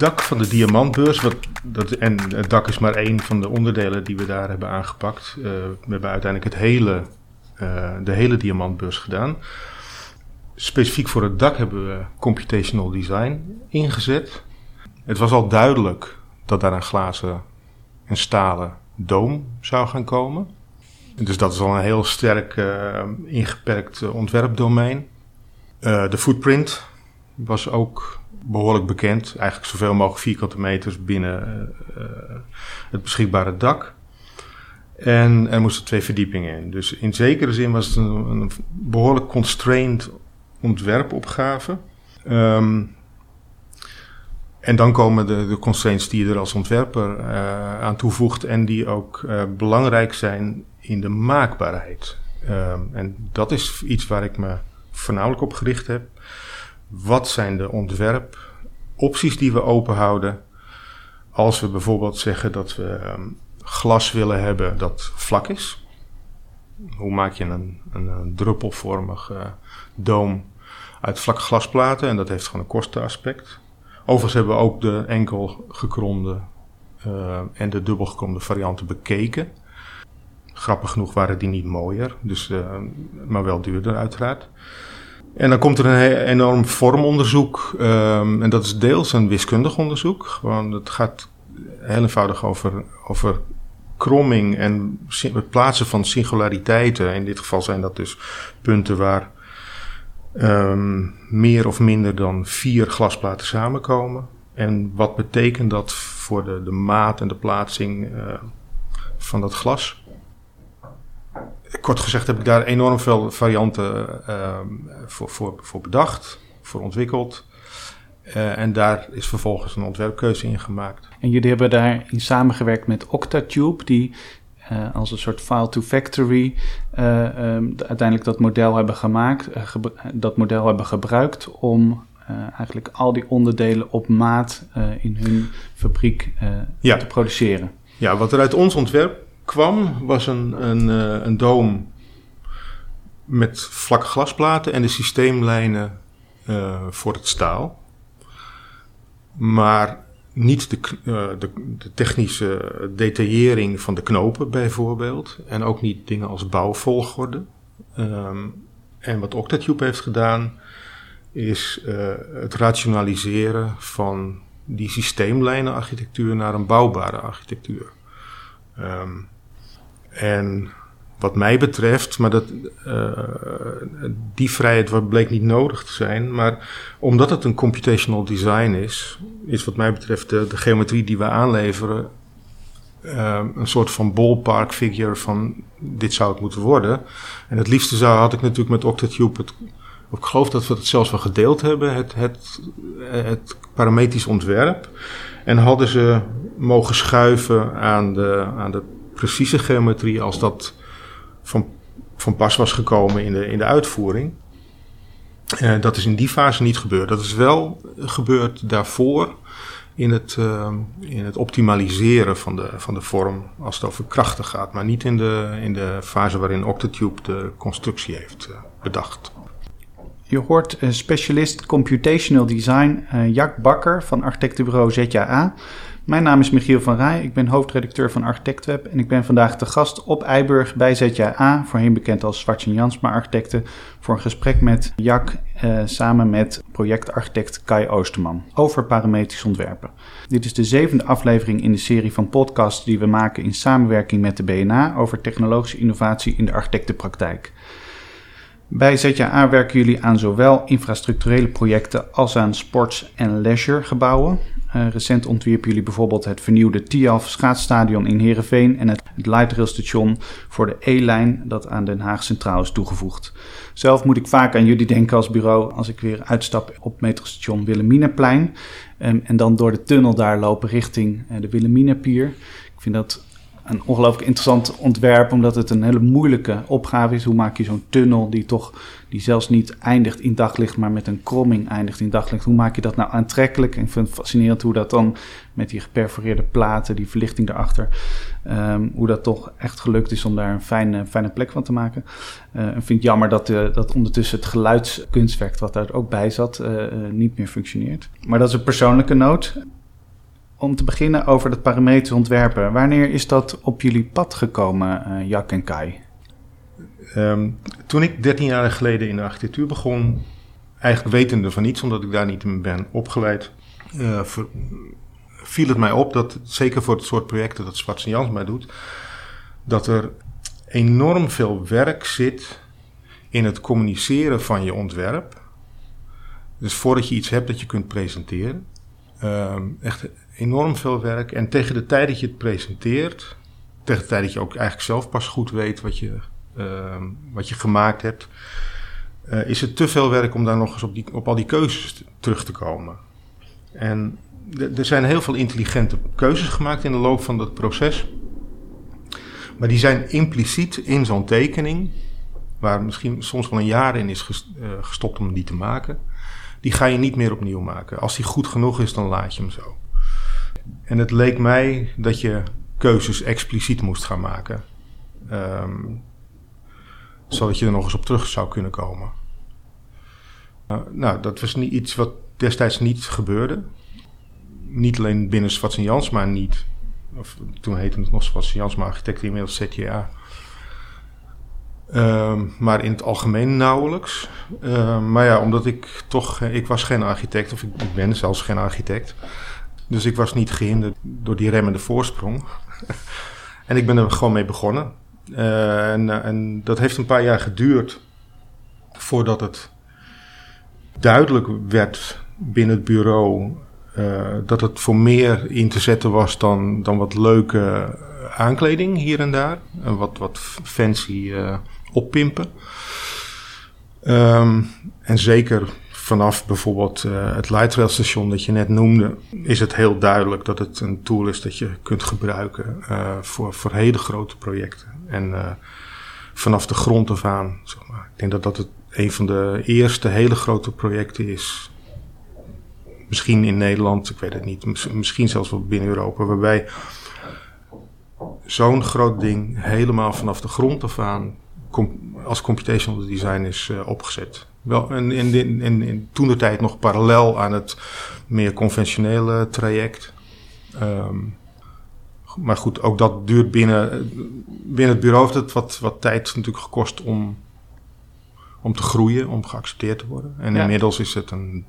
dak van de diamantbeurs, wat, dat, en het dak is maar één van de onderdelen die we daar hebben aangepakt. Uh, we hebben uiteindelijk het hele, uh, de hele diamantbeurs gedaan. Specifiek voor het dak hebben we computational design ingezet. Het was al duidelijk dat daar een glazen en stalen doom zou gaan komen. Dus dat is al een heel sterk uh, ingeperkt ontwerpdomein. de footprint was ook behoorlijk bekend. Eigenlijk zoveel mogelijk vierkante meters binnen uh, het beschikbare dak. En er moesten twee verdiepingen in. Dus in zekere zin was het een, behoorlijk constrained ontwerpopgave. Um, en dan komen de, de constraints die je er als ontwerper uh, aan toevoegt en die ook belangrijk zijn in de maakbaarheid. Um, en dat is iets waar ik me voornamelijk op gericht heb. Wat zijn de ontwerpopties die we open houden? Als we bijvoorbeeld zeggen dat we um, glas willen hebben dat vlak is. Hoe maak je een, een, een druppelvormig uh, doom uit vlakke glasplaten? En dat heeft gewoon een kostenaspect. Overigens hebben we ook de enkel gekromde uh, en de dubbel gekromde varianten bekeken. Grappig genoeg waren die niet mooier, dus, uh, maar wel duurder uiteraard. En dan komt er een enorm vormonderzoek. Um, en dat is deels een wiskundig onderzoek. Gewoon, het gaat heel eenvoudig over, over kromming en het plaatsen van singulariteiten. In dit geval zijn dat dus punten waar um, meer of minder dan vier glasplaten samenkomen. En wat betekent dat voor de, de maat en de plaatsing uh, van dat glas? Kort gezegd heb ik daar enorm veel varianten uh, voor, voor, voor bedacht, voor ontwikkeld. Uh, en daar is vervolgens een ontwerpkeuze in gemaakt. En jullie hebben daarin samengewerkt met Octatube, die uh, als een soort file to factory um, uiteindelijk dat model hebben gemaakt, dat model hebben gebruikt om eigenlijk al die onderdelen op maat in hun fabriek ja. te produceren. Ja, wat er uit ons ontwerp kwam, was een, een, uh, een doom met vlakke glasplaten en de systeemlijnen uh, voor het staal. Maar niet de, uh, de, de, technische detaillering van de knopen bijvoorbeeld. En ook niet dingen als bouwvolgorde. Um, en wat Octatube heeft gedaan, is het rationaliseren van die systeemlijnenarchitectuur naar een bouwbare architectuur. Um, en wat mij betreft, maar dat, uh, die vrijheid bleek niet nodig te zijn. Maar omdat het een computational design is, is wat mij betreft de, geometrie die we aanleveren uh, een soort van ballpark figure van dit zou het moeten worden. En het liefste zou, had ik natuurlijk met Octatube het, ik geloof dat we het zelfs wel gedeeld hebben, het, het, het parametrisch ontwerp. En hadden ze mogen schuiven aan de, aan de precieze geometrie als dat van, van pas was gekomen in de, in de uitvoering. Uh, dat is in die fase niet gebeurd. Dat is wel gebeurd daarvoor in het, uh, in het optimaliseren van de, van de vorm als het over krachten gaat, maar niet in de, in de fase waarin Octatube de constructie heeft uh, bedacht. Je hoort specialist computational design Jack Bakker van architectenbureau ZJA mijn naam is Michiel van Rij, ik ben hoofdredacteur van ArchitectWeb en ik ben vandaag te gast op Eiburg bij ZJA, voorheen bekend als Zwart Jansma Architecten, voor een gesprek met Jack eh, samen met projectarchitect Kai Oosterman over parametrisch ontwerpen. Dit is de zevende aflevering in de serie van podcasts die we maken in samenwerking met de BNA over technologische innovatie in de architectenpraktijk. Bij ZJA werken jullie aan zowel infrastructurele projecten als aan sports- en leisure gebouwen. Uh, recent ontwierpen jullie bijvoorbeeld het vernieuwde TIAF schaatsstadion in Heerenveen en het, het lightrailstation voor de E-lijn dat aan Den Haag Centraal is toegevoegd. Zelf moet ik vaak aan jullie denken als bureau als ik weer uitstap op metrostation Willeminaplein um, en dan door de tunnel daar lopen richting uh, de Willeminapier. Ik vind dat een ongelooflijk interessant ontwerp, omdat het een hele moeilijke opgave is. Hoe maak je zo'n tunnel die toch, die zelfs niet eindigt in daglicht, maar met een kromming eindigt in daglicht. Hoe maak je dat nou aantrekkelijk? En ik vind het fascinerend hoe dat dan met die geperforeerde platen, die verlichting daarachter, um, hoe dat toch echt gelukt is om daar een fijne, fijne plek van te maken. Uh, en vind het jammer dat, uh, dat ondertussen het geluidskunstwerk wat daar ook bij zat, uh, niet meer functioneert. Maar dat is een persoonlijke noot. Om te beginnen over het parametrisch ontwerpen. Wanneer is dat op jullie pad gekomen, uh, Jack en Kai? Um, toen ik 13 jaar geleden in de architectuur begon, eigenlijk wetende van niets, omdat ik daar niet in ben opgeleid, ver, viel het mij op dat, zeker voor het soort projecten dat Zwart Jans mij doet, dat er enorm veel werk zit in het communiceren van je ontwerp. Dus voordat je iets hebt dat je kunt presenteren. Uh, echt enorm veel werk. En tegen de tijd dat je het presenteert, tegen de tijd dat je ook eigenlijk zelf pas goed weet wat je, uh, wat je gemaakt hebt, uh, is het te veel werk om daar nog eens op, die, op al die keuzes terug te komen. En er zijn heel veel intelligente keuzes gemaakt in de loop van dat proces. Maar die zijn impliciet in zo'n tekening, waar misschien soms wel een jaar in is eh, gestopt om die te maken. Die ga je niet meer opnieuw maken. Als die goed genoeg is, dan laat je hem zo. En het leek mij dat je keuzes expliciet moest gaan maken. Um, zodat je er nog eens op terug zou kunnen komen. Uh, nou, dat was niet iets wat destijds niet gebeurde. Niet alleen binnen Swats Jans, maar niet of toen heette het nog Sebastian Jansma architect, inmiddels ZJA. Uh, maar in het algemeen nauwelijks. Uh, maar ja, omdat ik toch, ik was geen architect, of ik, ben zelfs geen architect. Dus ik was niet gehinderd door die remmende voorsprong. en ik ben er gewoon mee begonnen. Uh, en, en dat heeft een paar jaar geduurd voordat het duidelijk werd binnen het bureau uh, dat het voor meer in te zetten was dan, dan wat leuke aankleding hier en daar. En wat, wat fancy uh, oppimpen. Um, en zeker vanaf bijvoorbeeld uh, het light rail station dat je net noemde, is het heel duidelijk dat het een tool is dat je kunt gebruiken voor, voor hele grote projecten. En vanaf de grond af aan, zeg maar. Ik denk dat dat het een van de eerste hele grote projecten is Misschien in Nederland, ik weet het niet. Misschien zelfs wel binnen Europa. Waarbij zo'n groot ding helemaal vanaf de grond af aan als computational design is opgezet. Wel, en in, in, in, in toen de tijd nog parallel aan het meer conventionele traject. Um, maar goed, ook dat duurt binnen, binnen het bureau heeft het wat, wat tijd natuurlijk gekost om, om te groeien, om geaccepteerd te worden. En ja. inmiddels is het een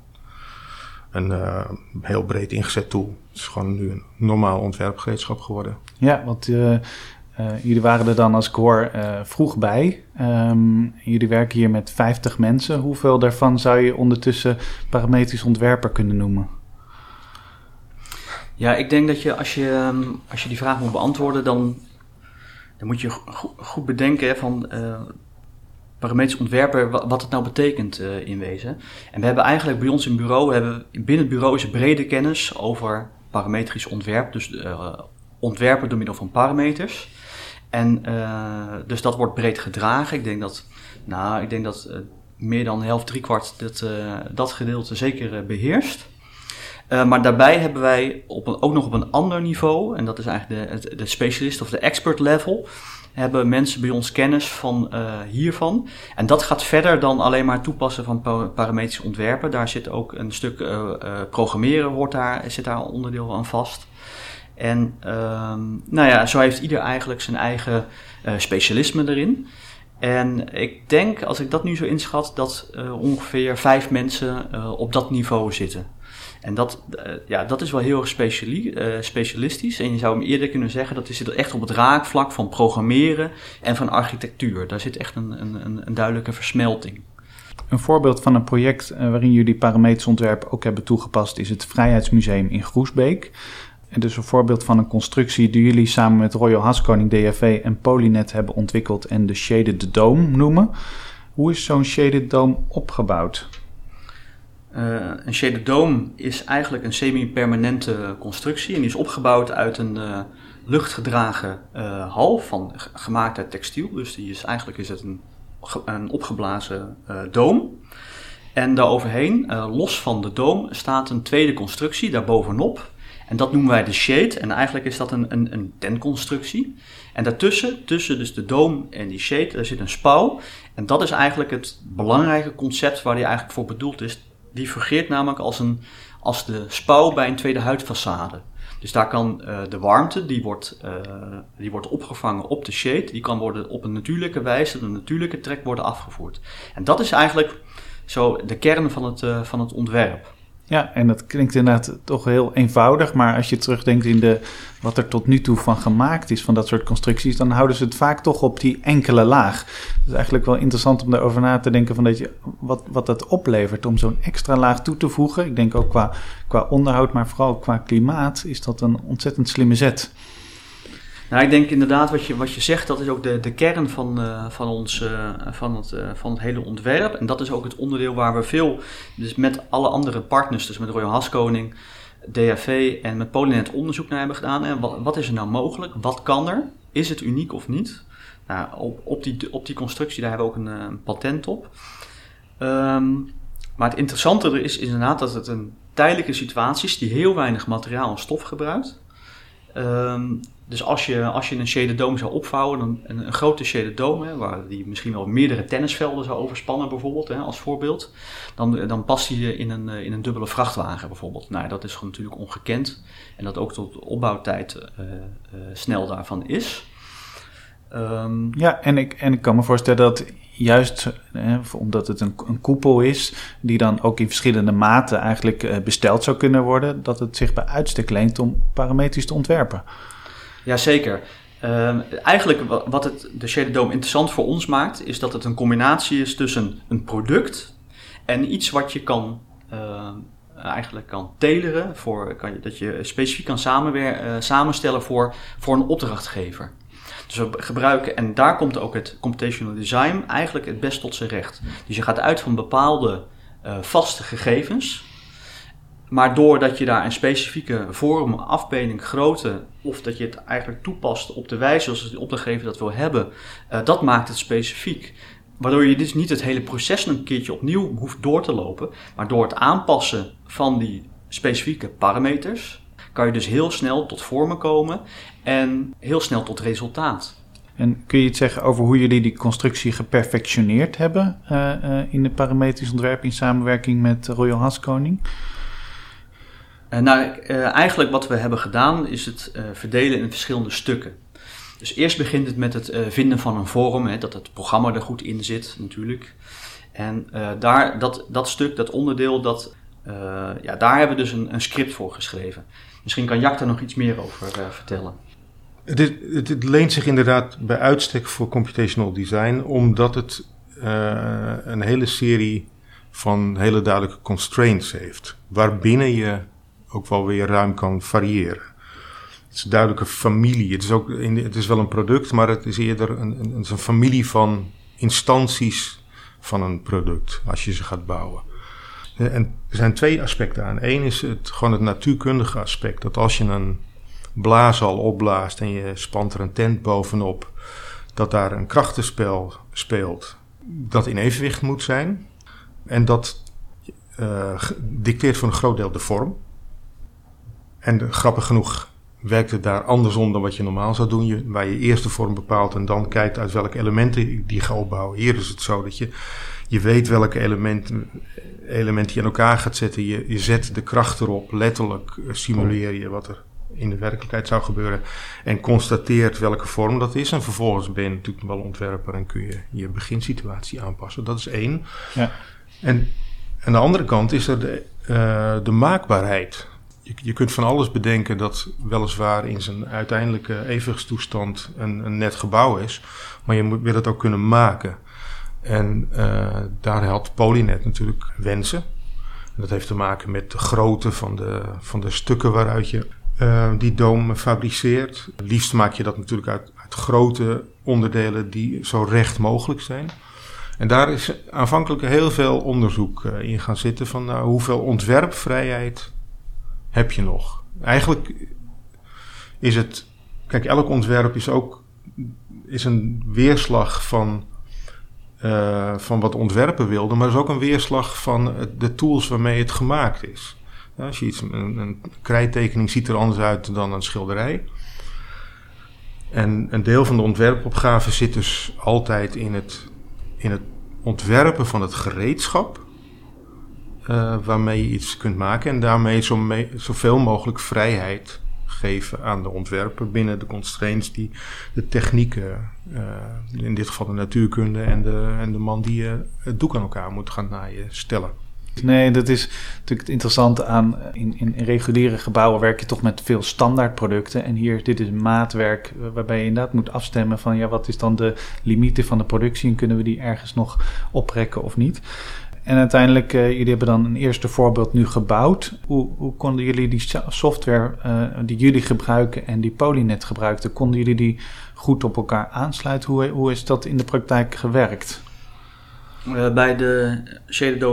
een uh, heel breed ingezet tool. Het is gewoon nu een normaal ontwerpgereedschap geworden. Ja, want uh, jullie waren er dan als core vroeg bij. Um, jullie werken hier met 50 mensen. Hoeveel daarvan zou je ondertussen parametrisch ontwerper kunnen noemen? Ja, ik denk dat je als je, ehm, als je die vraag moet beantwoorden, dan, dan moet je goed bedenken van parametrisch ontwerper, wat het nou betekent uh, in wezen. En we hebben eigenlijk bij ons in bureau, we hebben, binnen het bureau is brede kennis over parametrisch ontwerp. Dus uh, ontwerpen door middel van parameters. En uh, dus dat wordt breed gedragen. Ik denk dat, nou, ik denk dat meer dan helft, driekwart dat, dat gedeelte zeker beheerst. maar daarbij hebben wij op ook nog op een ander niveau, en dat is eigenlijk de, de specialist of de expert level, hebben mensen bij ons kennis van hiervan. En dat gaat verder dan alleen maar toepassen van parametrisch ontwerpen. Daar zit ook een stuk programmeren, hoort daar, zit daar onderdeel aan vast. En um, nou ja, zo heeft ieder eigenlijk zijn eigen specialisme erin. En ik denk, als ik dat nu zo inschat, dat ongeveer vijf mensen op dat niveau zitten. En dat, ja, dat is wel heel erg specialistisch. En je zou hem eerder kunnen zeggen dat zit echt op het raakvlak van programmeren en van architectuur. Daar zit echt een, een, een duidelijke versmelting. Een voorbeeld van een project waarin jullie parametrisch ontwerp ook hebben toegepast is het Vrijheidsmuseum in Groesbeek. Dus een voorbeeld van een constructie die jullie samen met Royal Haskoning DFV en Polynet hebben ontwikkeld en de Shaded Dome noemen. Hoe is zo'n Shaded Dome opgebouwd? Uh, een shaded dome is eigenlijk een semi-permanente constructie en die is opgebouwd uit een uh, luchtgedragen uh, hal van gemaakt uit textiel. Dus die is, eigenlijk is het een, een opgeblazen doom. En daaroverheen, los van de doom, staat een tweede constructie daarbovenop. En dat noemen wij de shade. En eigenlijk is dat een, een, een tentconstructie. En daartussen, tussen dus de doom en die shade, daar zit een spouw. En dat is eigenlijk het belangrijke concept waar die eigenlijk voor bedoeld is die fungeert namelijk als een, als de spouw bij een tweede huidfaçade. Dus daar kan de warmte, die wordt, die wordt opgevangen op de shade, die kan worden op een natuurlijke wijze, een natuurlijke trek worden afgevoerd. En dat is eigenlijk zo de kern van het, van het ontwerp. Ja, en dat klinkt inderdaad toch heel eenvoudig, maar als je terugdenkt in de, wat er tot nu toe van gemaakt is van dat soort constructies, dan houden ze het vaak toch op die enkele laag. Het is eigenlijk wel interessant om daarover na te denken van dat je, wat, wat dat oplevert om zo'n extra laag toe te voegen. Ik denk ook qua, qua onderhoud, maar vooral qua klimaat is dat een ontzettend slimme zet. Nou, ik denk inderdaad wat je, wat je zegt, dat is ook de, de kern van, uh, van, ons, uh, van, het, uh, van het hele ontwerp. En dat is ook het onderdeel waar we veel, dus met alle andere partners, dus met Royal Haskoning, DHV en met Polinet onderzoek naar hebben gedaan. En wat, wat is er nou mogelijk? Wat kan er? Is het uniek of niet? Nou, op, op, die, op die constructie, daar hebben we ook een, patent op. Um, maar het interessante er is, is inderdaad dat het een tijdelijke situatie is die heel weinig materiaal en stof gebruikt. Um, dus als je, als je een shaded dome zou opvouwen, dan, een, een grote shaded dome, waar die misschien wel meerdere tennisvelden zou overspannen bijvoorbeeld, hè, als voorbeeld, dan, dan past die in een, in een dubbele vrachtwagen bijvoorbeeld. Nou, dat is natuurlijk ongekend en dat ook tot opbouwtijd uh, snel daarvan is. Um, ja, en ik, en ik kan me voorstellen dat juist hè, omdat het een, een, koepel is, die dan ook in verschillende maten eigenlijk besteld zou kunnen worden, dat het zich bij uitstek leent om parametrisch te ontwerpen. Jazeker. Uh, eigenlijk wat het, de Shaded Dome interessant voor ons maakt, is dat het een combinatie is tussen een product en iets wat je kan, uh, eigenlijk kan teleren, voor, kan je, dat je specifiek kan uh, samenstellen voor, voor een opdrachtgever. Dus we gebruiken, en daar komt ook het computational design eigenlijk het best tot zijn recht. Dus je gaat uit van bepaalde uh, vaste gegevens. Maar doordat je daar een specifieke vorm, afbeelding, grootte, of dat je het eigenlijk toepast op de wijze zoals de opdrachtgever dat wil hebben, uh, dat maakt het specifiek. Waardoor je dus niet het hele proces een keertje opnieuw hoeft door te lopen, maar door het aanpassen van die specifieke parameters, kan je dus heel snel tot vormen komen en heel snel tot resultaat. En kun je iets zeggen over hoe jullie die constructie geperfectioneerd hebben uh, uh, in de parametrisch ontwerp in samenwerking met Royal Haskoning? Uh, nou, eigenlijk wat we hebben gedaan is het verdelen in verschillende stukken. Dus eerst begint het met het vinden van een vorm, hè, dat het programma er goed in zit natuurlijk. En daar, dat, dat stuk, dat onderdeel, dat, ja, daar hebben we dus een, een, script voor geschreven. Misschien kan Jack daar nog iets meer over vertellen. Het, het, leent zich inderdaad bij uitstek voor computational design, omdat het een hele serie van hele duidelijke constraints heeft. Waarbinnen je ook wel weer ruim kan variëren. Het is een duidelijke familie. Het is, ook het is wel een product, maar het is eerder een, een, een familie van instanties van een product als je ze gaat bouwen. En er zijn twee aspecten aan. Eén is het, gewoon het natuurkundige aspect. Dat als je een blaas al opblaast en je spant er een tent bovenop, dat daar een krachtenspel speelt dat in evenwicht moet zijn. En dat uh, dicteert voor een groot deel de vorm. En grappig genoeg werkt het daar andersom dan wat je normaal zou doen. Je, waar je eerst de vorm bepaalt en dan kijkt uit welke elementen die ga opbouwen. Hier is het zo dat je, je weet welke elementen, elementen je in elkaar gaat zetten. Je, je zet de kracht erop. Letterlijk eh, simuleer je wat er in de werkelijkheid zou gebeuren. En constateert welke vorm dat is. En vervolgens ben je natuurlijk wel ontwerper en kun je je beginsituatie aanpassen. Dat is één. Ja. En aan de andere kant is er de, uh, de maakbaarheid je, je kunt van alles bedenken dat weliswaar in zijn uiteindelijke evenwichtstoestand een, een net gebouw is. Maar je moet, wil het ook kunnen maken. En uh, daar helpt Polynet natuurlijk wensen. Dat heeft te maken met de grootte van de, van de stukken waaruit je uh, die doom fabriceert. Liefst maak je dat natuurlijk uit, uit grote onderdelen die zo recht mogelijk zijn. En daar is aanvankelijk heel veel onderzoek uh, in gaan zitten van nou, hoeveel ontwerpvrijheid heb je nog? Eigenlijk is het. Kijk, elk ontwerp is ook is een weerslag van, uh, van wat ontwerpen wilde, maar is ook een weerslag van de tools waarmee het gemaakt is. Een, een krijttekening ziet er anders uit dan een schilderij. En een deel van de ontwerpopgave zit dus altijd in het, in het ontwerpen van het gereedschap uh, waarmee je iets kunt maken. En daarmee zo zoveel mogelijk vrijheid geven aan de ontwerper binnen de constraints die de technieken, uh, in dit geval de natuurkunde en de, en de man die uh, het doek aan elkaar moet gaan naaien, stellen. Nee, dat is natuurlijk het interessante aan. In, in, reguliere gebouwen werk je toch met veel standaardproducten. En hier, dit is maatwerk waarbij je inderdaad moet afstemmen van ja, wat is dan de limieten van de productie en kunnen we die ergens nog oprekken of niet. En uiteindelijk, uh, jullie hebben dan een eerste voorbeeld nu gebouwd. Hoe, hoe konden jullie die software die jullie gebruiken en die Polynet gebruikten, konden jullie die goed op elkaar aansluiten? Hoe, hoe is dat in de praktijk gewerkt? Uh, bij de Shaded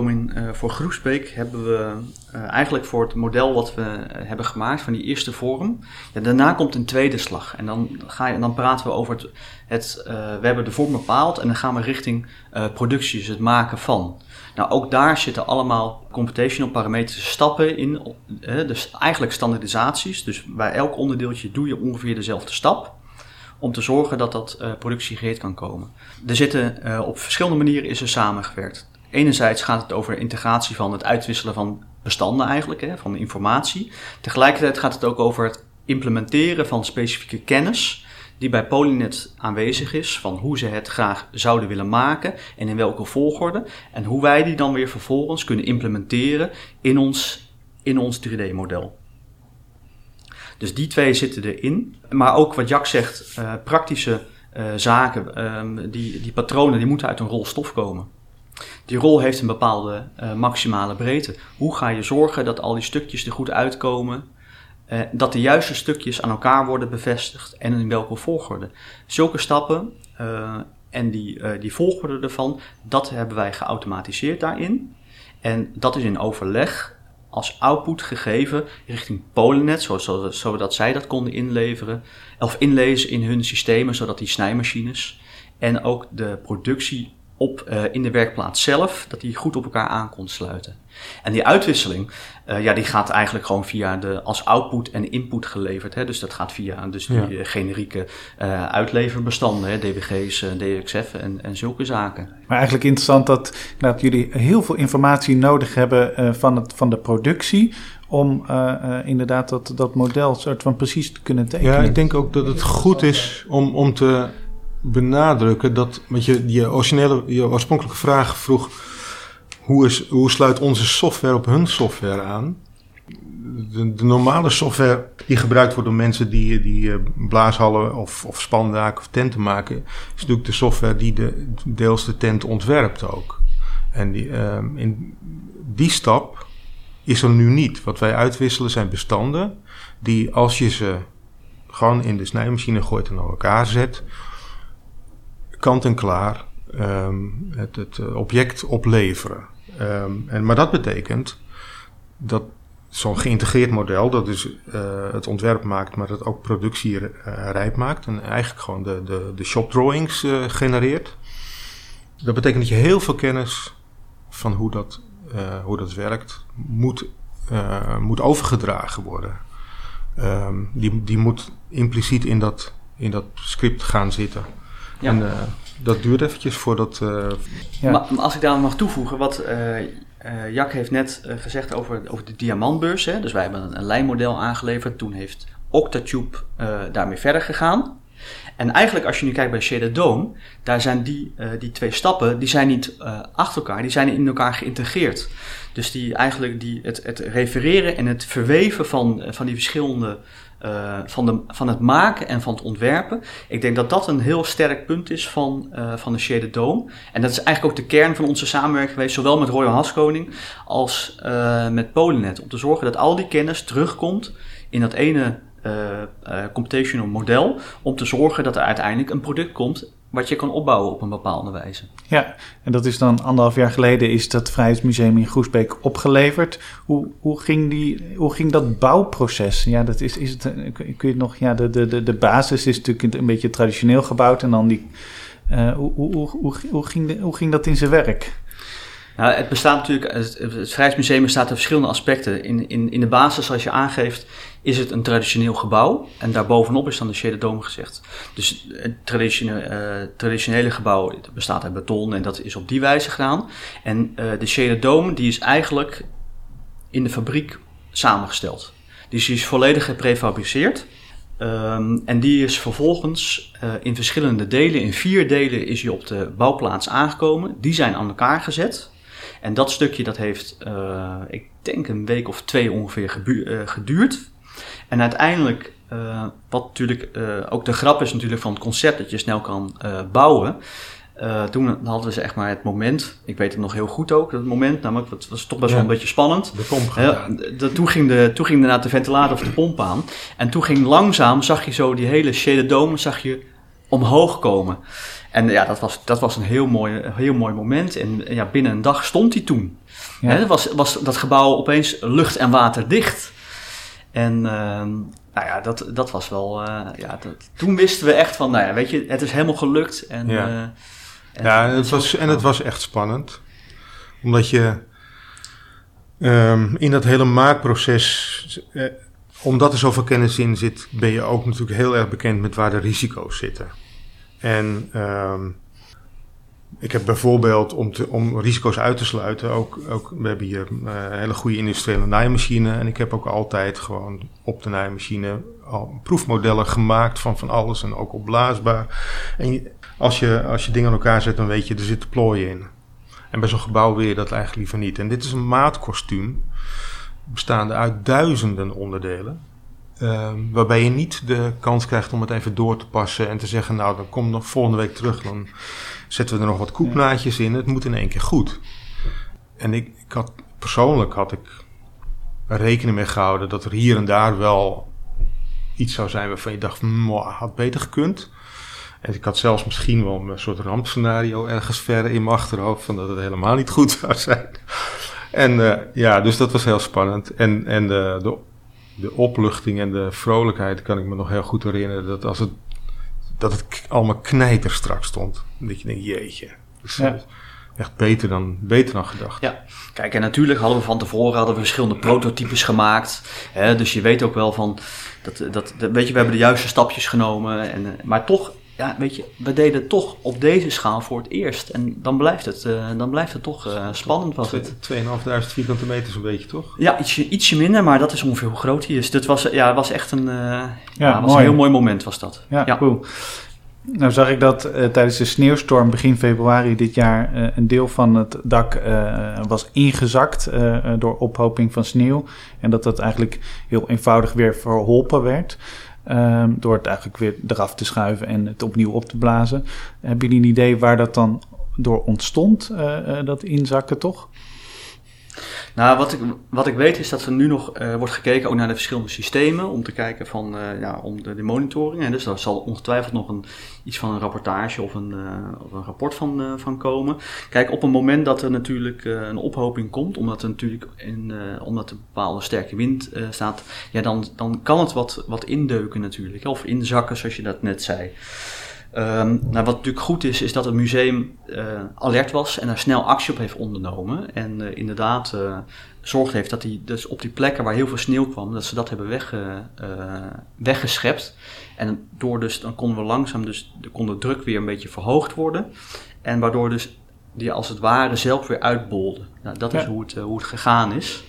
voor Groesbeek hebben we eigenlijk voor het model wat we hebben gemaakt van die eerste vorm. Ja, daarna komt een tweede slag. En dan, ga je, dan praten we over het. het we hebben de vorm bepaald en dan gaan we richting producties, het maken van. Nou, ook daar zitten allemaal computational parametrische stappen in. Dus eigenlijk standaardisaties. Dus bij elk onderdeeltje doe je ongeveer dezelfde stap. Om te zorgen dat dat uh, kan komen. Er zitten uh, op verschillende manieren is er samengewerkt. Enerzijds gaat het over integratie van het uitwisselen van bestanden eigenlijk, hè, van informatie. Tegelijkertijd gaat het ook over het implementeren van specifieke kennis die bij Polynet aanwezig is van hoe ze het graag zouden willen maken en in welke volgorde. En hoe wij die dan weer vervolgens kunnen implementeren in ons, in ons 3D-model. Dus die twee zitten erin. Maar ook wat Jack zegt, uh, praktische uh, zaken, um, die, die patronen, die moeten uit een rol stof komen. Die rol heeft een bepaalde uh, maximale breedte. Hoe ga je zorgen dat al die stukjes er goed uitkomen? Dat de juiste stukjes aan elkaar worden bevestigd en in welke volgorde. Zulke stappen en die, die volgorde ervan, dat hebben wij geautomatiseerd daarin. En dat is in overleg als output gegeven richting Polynet, zodat, zodat zij dat konden inleveren, of inlezen in hun systemen, zodat die snijmachines en ook de productie op, uh, in de werkplaats zelf, dat die goed op elkaar aan kon sluiten. En die uitwisseling, uh, ja, die gaat eigenlijk gewoon via de, als output en input geleverd. Hè? Dus dat gaat via dus die ja. generieke uh, uitleverbestanden, hè? DWG's, DXF en, en zulke zaken. Maar eigenlijk interessant dat, dat jullie heel veel informatie nodig hebben van, het, van de productie om inderdaad dat, dat model soort van precies te kunnen tekenen. Ja, ik denk ook dat het goed is om, om te benadrukken dat, want je, je, originele, je oorspronkelijke vraag vroeg, hoe, is, hoe sluit onze software op hun software aan? De, normale software die gebruikt wordt door mensen die, die blaashallen of, of spandaken of tenten maken, is natuurlijk de software die de, deels de tent ontwerpt ook. En die, um, in die stap is er nu niet. Wat wij uitwisselen zijn bestanden die als je ze gewoon in de snijmachine gooit en aan elkaar zet, kant en klaar um, het, het, object opleveren. Um, en, maar dat betekent dat zo'n geïntegreerd model, dat dus uh, het ontwerp maakt, maar dat ook productie uh, rijp maakt en eigenlijk gewoon de, de, de shop drawings genereert. Dat betekent dat je heel veel kennis van hoe dat, hoe dat werkt moet, moet overgedragen worden. Um, die, die moet impliciet in dat, in dat script gaan zitten. Ja. En uh, dat duurt eventjes voordat... Uh, ja. maar, maar, als ik daar mag toevoegen, wat uh, Jack heeft net gezegd over, over de diamantbeurs. Hè? Dus wij hebben een, een lijnmodel aangeleverd. Toen heeft Octatube daarmee verder gegaan. En eigenlijk als je nu kijkt bij Shaded Dome, daar zijn die, uh, die twee stappen, die zijn niet uh, achter elkaar, die zijn in elkaar geïntegreerd. Dus die eigenlijk die, het, het refereren en het verweven van, van die verschillende uh, van, de, van het maken en van het ontwerpen. Ik denk dat dat een heel sterk punt is van, uh, van de Shaded Dome. En dat is eigenlijk ook de kern van onze samenwerking geweest, zowel met Royal Haskoning als uh, met Polynet. Om te zorgen dat al die kennis terugkomt in dat ene computational model. Om te zorgen dat er uiteindelijk een product komt wat je kan opbouwen op een bepaalde wijze. Ja, en dat is dan anderhalf jaar geleden is dat Vrijheidsmuseum in Groesbeek opgeleverd. Hoe, hoe, ging, die, hoe ging dat bouwproces? Ja, dat is, is het, kun je het nog, ja, de, de, de basis is natuurlijk een beetje traditioneel gebouwd en dan die, uh, hoe, hoe, hoe, hoe, ging de, hoe ging dat in zijn werk? Nou, het bestaat natuurlijk, het, het Vrijheidsmuseum bestaat uit verschillende aspecten. In, in, in de basis, als je aangeeft, is het een traditioneel gebouw. En daarbovenop is dan de Shade Dome gezegd. Dus het traditionele, uh, traditionele gebouw bestaat uit beton en dat is op die wijze gedaan. En uh, de Shade Dome, die is eigenlijk in de fabriek samengesteld. Dus die is volledig geprefabriceerd. Um, en die is vervolgens uh, in verschillende delen, in vier delen, is hij op de bouwplaats aangekomen. Die zijn aan elkaar gezet. En dat stukje dat heeft, uh, ik denk een week of twee ongeveer geduurd. En uiteindelijk, wat natuurlijk ook de grap is natuurlijk van het concept dat je snel kan bouwen. Uh, toen hadden ze echt maar het moment, ik weet het nog heel goed ook, dat moment, namelijk, het was toch best ja, wel een beetje spannend. De pomp toen, ging de, toen ging inderdaad de ventilator of de pomp aan. En toen ging langzaam, zag je zo die hele shaded dome, zag je omhoog komen. En ja, dat was, dat was een heel mooi, heel mooi moment. En ja, binnen een dag stond hij toen. Ja. Was, was dat gebouw opeens lucht en water dicht. En uh, nou ja, dat, dat was wel. Uh, ja, dat, toen wisten we echt van, nou ja, weet je, het is helemaal gelukt. En, ja. uh, en ja, en het, was, en het was echt spannend. Omdat je um, in dat hele maakproces, eh, omdat er zoveel kennis in zit, ben je ook natuurlijk heel erg bekend met waar de risico's zitten. En um, ik heb bijvoorbeeld, om, om risico's uit te sluiten, ook, ook we hebben hier een hele goede industriële naaimachine. En ik heb ook altijd gewoon op de naaimachine al proefmodellen gemaakt van van alles en ook opblaasbaar. En als, je, als je dingen aan elkaar zet, dan weet je, er zitten plooien in. En bij zo'n gebouw wil je dat eigenlijk liever niet. En dit is een maatkostuum, bestaande uit duizenden onderdelen. Uh, waarbij je niet de kans krijgt om het even door te passen en te zeggen, nou, dan kom nog volgende week terug, dan zetten we er nog wat koepnaadjes in. Het moet in één keer goed. En ik, ik had, persoonlijk had ik rekening mee gehouden dat er hier en daar wel iets zou zijn waarvan je dacht, had beter gekund. En ik had zelfs misschien wel een soort rampscenario ergens verder in mijn achterhoofd van dat het helemaal niet goed zou zijn. En uh, ja, dus dat was heel spannend. En, en de, de, de opluchting en de vrolijkheid kan ik me nog heel goed herinneren. Dat als het, dat het allemaal knijter strak stond. Dat je denkt, jeetje. Dus, ja. Echt beter dan, beter dan gedacht. Ja, kijk, en natuurlijk hadden we van tevoren hadden we verschillende prototypes gemaakt. Hè, dus je weet ook wel van, dat, dat, dat, weet je, we hebben de juiste stapjes genomen. En, maar toch ja, weet je, we deden het toch op deze schaal voor het eerst. En dan blijft het, uh, dan blijft het toch uh, spannend. Was het. 2.500 vierkante meter zo'n beetje, toch? Ja, ietsje, ietsje minder, maar dat is ongeveer hoe groot hij is. Dit was, ja, was echt een, uh, ja, was een heel mooi moment, was dat. Ja, ja. cool. Nou zag ik dat tijdens de sneeuwstorm begin februari dit jaar een deel van het dak was ingezakt door ophoping van sneeuw. En dat dat eigenlijk heel eenvoudig weer verholpen werd. Um, door het eigenlijk weer eraf te schuiven en het opnieuw op te blazen. Hebben jullie een idee waar dat dan door ontstond, uh, uh, dat inzakken toch? Nou, wat ik, wat ik weet is dat er nu nog uh, wordt gekeken ook naar de verschillende systemen om te kijken van uh, ja, om de, de monitoring. En dus daar zal ongetwijfeld nog een, iets van een rapportage of een, uh, of een rapport van, van komen. Kijk, op een moment dat er natuurlijk een ophoping komt, omdat er natuurlijk in, omdat er bepaalde sterke wind staat, ja, dan, dan kan het wat, wat indeuken natuurlijk. Of inzakken, zoals je dat net zei. Um, nou, wat natuurlijk goed is, is dat het museum uh, alert was en daar snel actie op heeft ondernomen. En uh, inderdaad uh, zorgd heeft dat hij dus op die plekken waar heel veel sneeuw kwam, dat ze dat hebben wegge, weggeschept. En door dus, dan konden we langzaam, dus de, kon de druk weer een beetje verhoogd worden. En waardoor dus die als het ware zelf weer uitbolde. Nou, dat ja. is hoe het, hoe het gegaan is.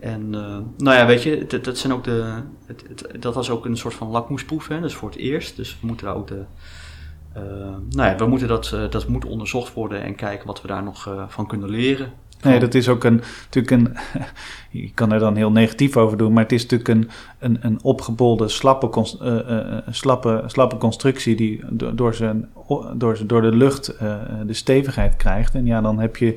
En uh, nou ja, weet je, dat, zijn ook de, het, het, dat was ook een soort van lakmoesproef, hè, dus voor het eerst. Dus we moeten daar ook de, uh, nou ja, we moeten dat, uh, dat moet onderzocht worden en kijken wat we daar nog van kunnen leren. Nee, dat is ook een, natuurlijk een, je kan er dan heel negatief over doen, maar het is natuurlijk een, een, een opgebolde, slappe, slappe, slappe constructie die door, zijn, door, door de lucht de stevigheid krijgt. En ja, dan heb je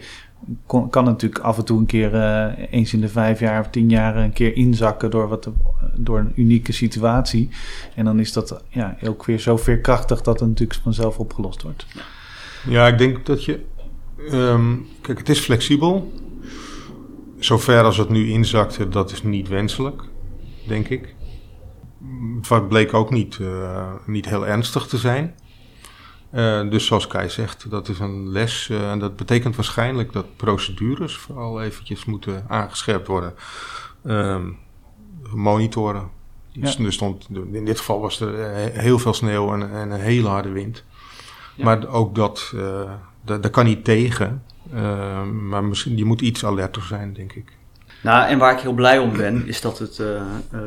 kon, kan natuurlijk af en toe een keer uh, eens in de vijf jaar of tien jaar een keer inzakken door, wat, door een unieke situatie. En dan is dat ja, ook weer zo veerkrachtig dat het natuurlijk vanzelf opgelost wordt. Ja, ik denk dat je. Um, kijk, het is flexibel. Zover als het nu inzakte, dat is niet wenselijk, denk ik. Het bleek ook niet, uh, niet heel ernstig te zijn. Uh, dus zoals Kai zegt, dat is een les. Uh, en dat betekent waarschijnlijk dat procedures vooral eventjes moeten aangescherpt worden. Um, monitoren. Ja. Er stond, in dit geval was er heel veel sneeuw en, en een hele harde wind. Ja. Maar ook dat, uh, dat, kan niet tegen. maar misschien, je moet iets alerter zijn, denk ik. Nou, en waar ik heel blij om ben, is dat, het, uh,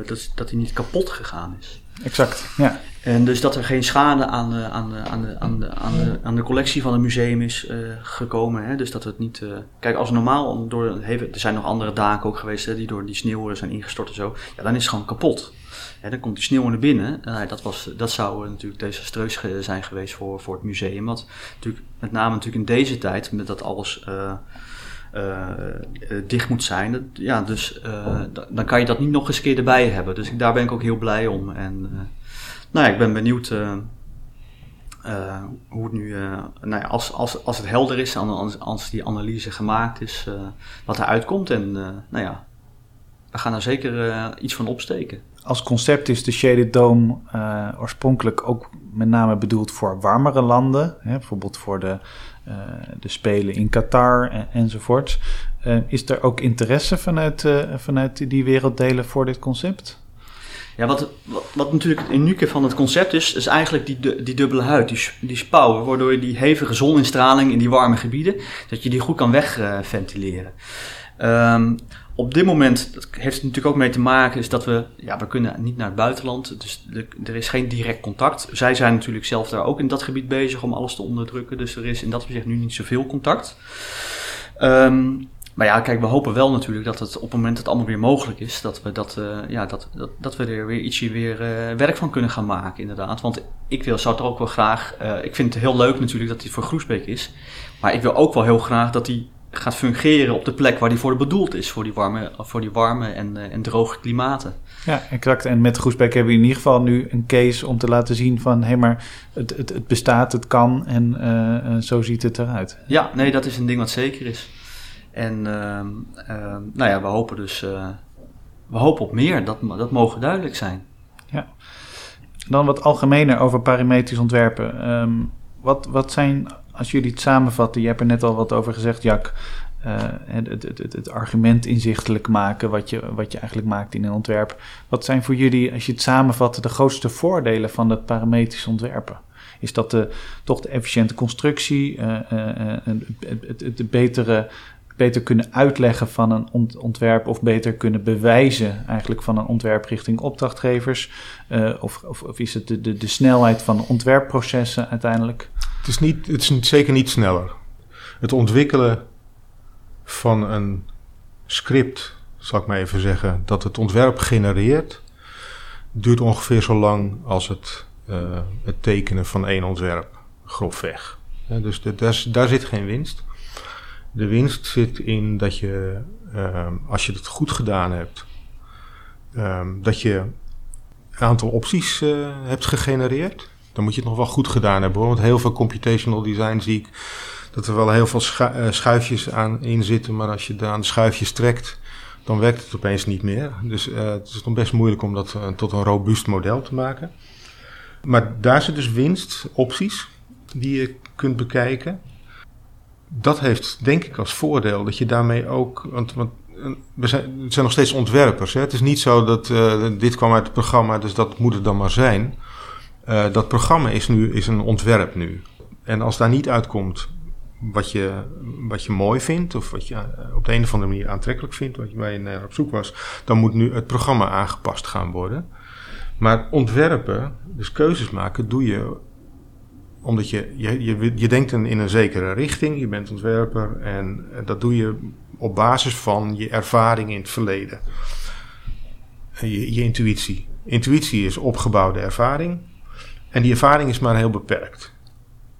dat, dat hij niet kapot gegaan is. Exact, ja. En dus dat er geen schade aan de, aan de, aan de, aan de, aan de, aan de collectie van het museum is uh, gekomen. Hè? Dus dat het niet. Uh, kijk, als normaal door. Er zijn nog andere daken ook geweest hè, die door die sneeuw zijn ingestort en zo. Ja, dan is het gewoon kapot. Dan komt die sneeuw naar binnen. Nou, dat, was, dat zou natuurlijk desastreus zijn geweest voor, voor het museum. Want natuurlijk, met name natuurlijk in deze tijd, met dat alles. Uh, uh, dicht moet zijn. Ja, dus uh, dan kan je dat niet nog eens keer erbij hebben. Dus daar ben ik ook heel blij om. En nou ja, ik ben benieuwd hoe het nu, nou ja, als, als, als het helder is, als, als die analyse gemaakt is, wat eruit komt. En nou ja, we gaan er zeker iets van opsteken. Als concept is de Shaded Dome oorspronkelijk ook met name bedoeld voor warmere landen. Hè, bijvoorbeeld voor de de Spelen in Qatar en, enzovoort. Uh, is er ook interesse vanuit, uh, vanuit die werelddelen voor dit concept? Ja, wat, wat, natuurlijk het unieke van het concept is, is eigenlijk die, die dubbele huid, die, die spouwen, waardoor je die hevige zoninstraling in die warme gebieden, dat je die goed kan wegventileren. Um, op dit moment, dat heeft het natuurlijk ook mee te maken, is dat we, ja, we kunnen niet naar het buitenland. Dus er is geen direct contact. Zij zijn natuurlijk zelf daar ook in dat gebied bezig om alles te onderdrukken. Dus er is in dat opzicht nu niet zoveel contact. Um, maar ja, kijk, we hopen wel natuurlijk dat het op het moment dat het allemaal weer mogelijk is, dat we, dat, uh, ja, dat, dat, dat we er weer ietsje weer uh, werk van kunnen gaan maken, inderdaad. Want ik wil, zou het ook wel graag, uh, ik vind het heel leuk natuurlijk dat hij voor Groesbeek is. Maar ik wil ook wel heel graag dat hij gaat fungeren op de plek waar die voor bedoeld is. Voor die warme, voor die warme en, uh, en droge klimaten. Ja, exact. En met Groesbeek hebben we in ieder geval nu een case om te laten zien van... hé, hey, maar het, het, het, bestaat, het kan en uh, zo ziet het eruit. Ja, nee, dat is een ding wat zeker is. En uh, nou ja, we hopen dus... we hopen op meer, dat, dat mogen duidelijk zijn. Ja. Dan wat algemener over parametrisch ontwerpen. Um, wat, wat zijn als jullie het samenvatten, je hebt er net al wat over gezegd, Jack. Uh, het, het, het, het, argument inzichtelijk maken wat je, wat je eigenlijk maakt in een ontwerp. Wat zijn voor jullie, als je het samenvat, de grootste voordelen van het parametrisch ontwerpen? Is dat de, toch de efficiënte constructie, uh, het, het, betere, beter kunnen uitleggen van een ontwerp of beter kunnen bewijzen eigenlijk van een ontwerp richting opdrachtgevers? Of, of, of, is het de, de, de snelheid van ontwerpprocessen uiteindelijk? Het is, niet, het is zeker niet sneller. Het ontwikkelen van een script, zal ik maar even zeggen, dat het ontwerp genereert, duurt ongeveer zo lang als het, uh, het tekenen van één ontwerp, grofweg. Ja, dus daar, zit geen winst. De winst zit in dat je, uh, als je het goed gedaan hebt, uh, dat je een aantal opties uh, hebt gegenereerd dan moet je het nog wel goed gedaan hebben. Want heel veel computational design zie ik dat er wel heel veel eh, schuifjes aan in zitten. Maar als je daar aan de schuifjes trekt, dan werkt het opeens niet meer. Dus uh, het is nog best moeilijk om dat uh, tot een robuust model te maken. Maar daar zit dus winst, opties die je kunt bekijken. Dat heeft denk ik als voordeel dat je daarmee ook. Want, want we zijn, het zijn nog steeds ontwerpers. Hè? Het is niet zo dat dit kwam uit het programma, dus dat moet het dan maar zijn. Uh, dat programma is nu is een ontwerp nu. En als daar niet uitkomt wat je, wat je mooi vindt, of wat je eh, op de een of andere manier aantrekkelijk vindt, wat je, waar je naar op zoek was, dan moet nu het programma aangepast gaan worden. Maar ontwerpen, dus keuzes maken, doe je omdat je, je, je, je denkt in een zekere richting, je bent ontwerper en dat doe je op basis van je ervaring in het verleden. Je, je intuïtie. Intuïtie is opgebouwde ervaring. En die ervaring is maar heel beperkt.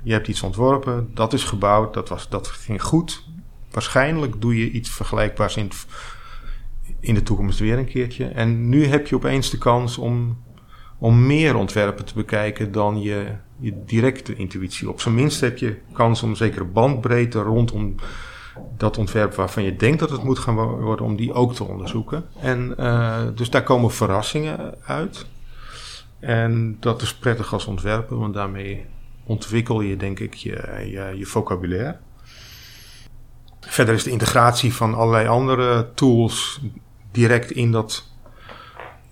Je hebt iets ontworpen, dat is gebouwd, dat, was, dat ging goed. Waarschijnlijk doe je iets vergelijkbaars in, in de toekomst weer een keertje. En nu heb je opeens de kans om, om meer ontwerpen te bekijken dan je, je directe intuïtie. Op zijn minst heb je kans om een zekere bandbreedte rondom dat ontwerp waarvan je denkt dat het moet gaan worden, om die ook te onderzoeken. En uh, dus daar komen verrassingen uit. En dat is prettig als ontwerper, want daarmee ontwikkel je denk ik je, je, je vocabulaire. Verder is de integratie van allerlei andere tools direct in dat,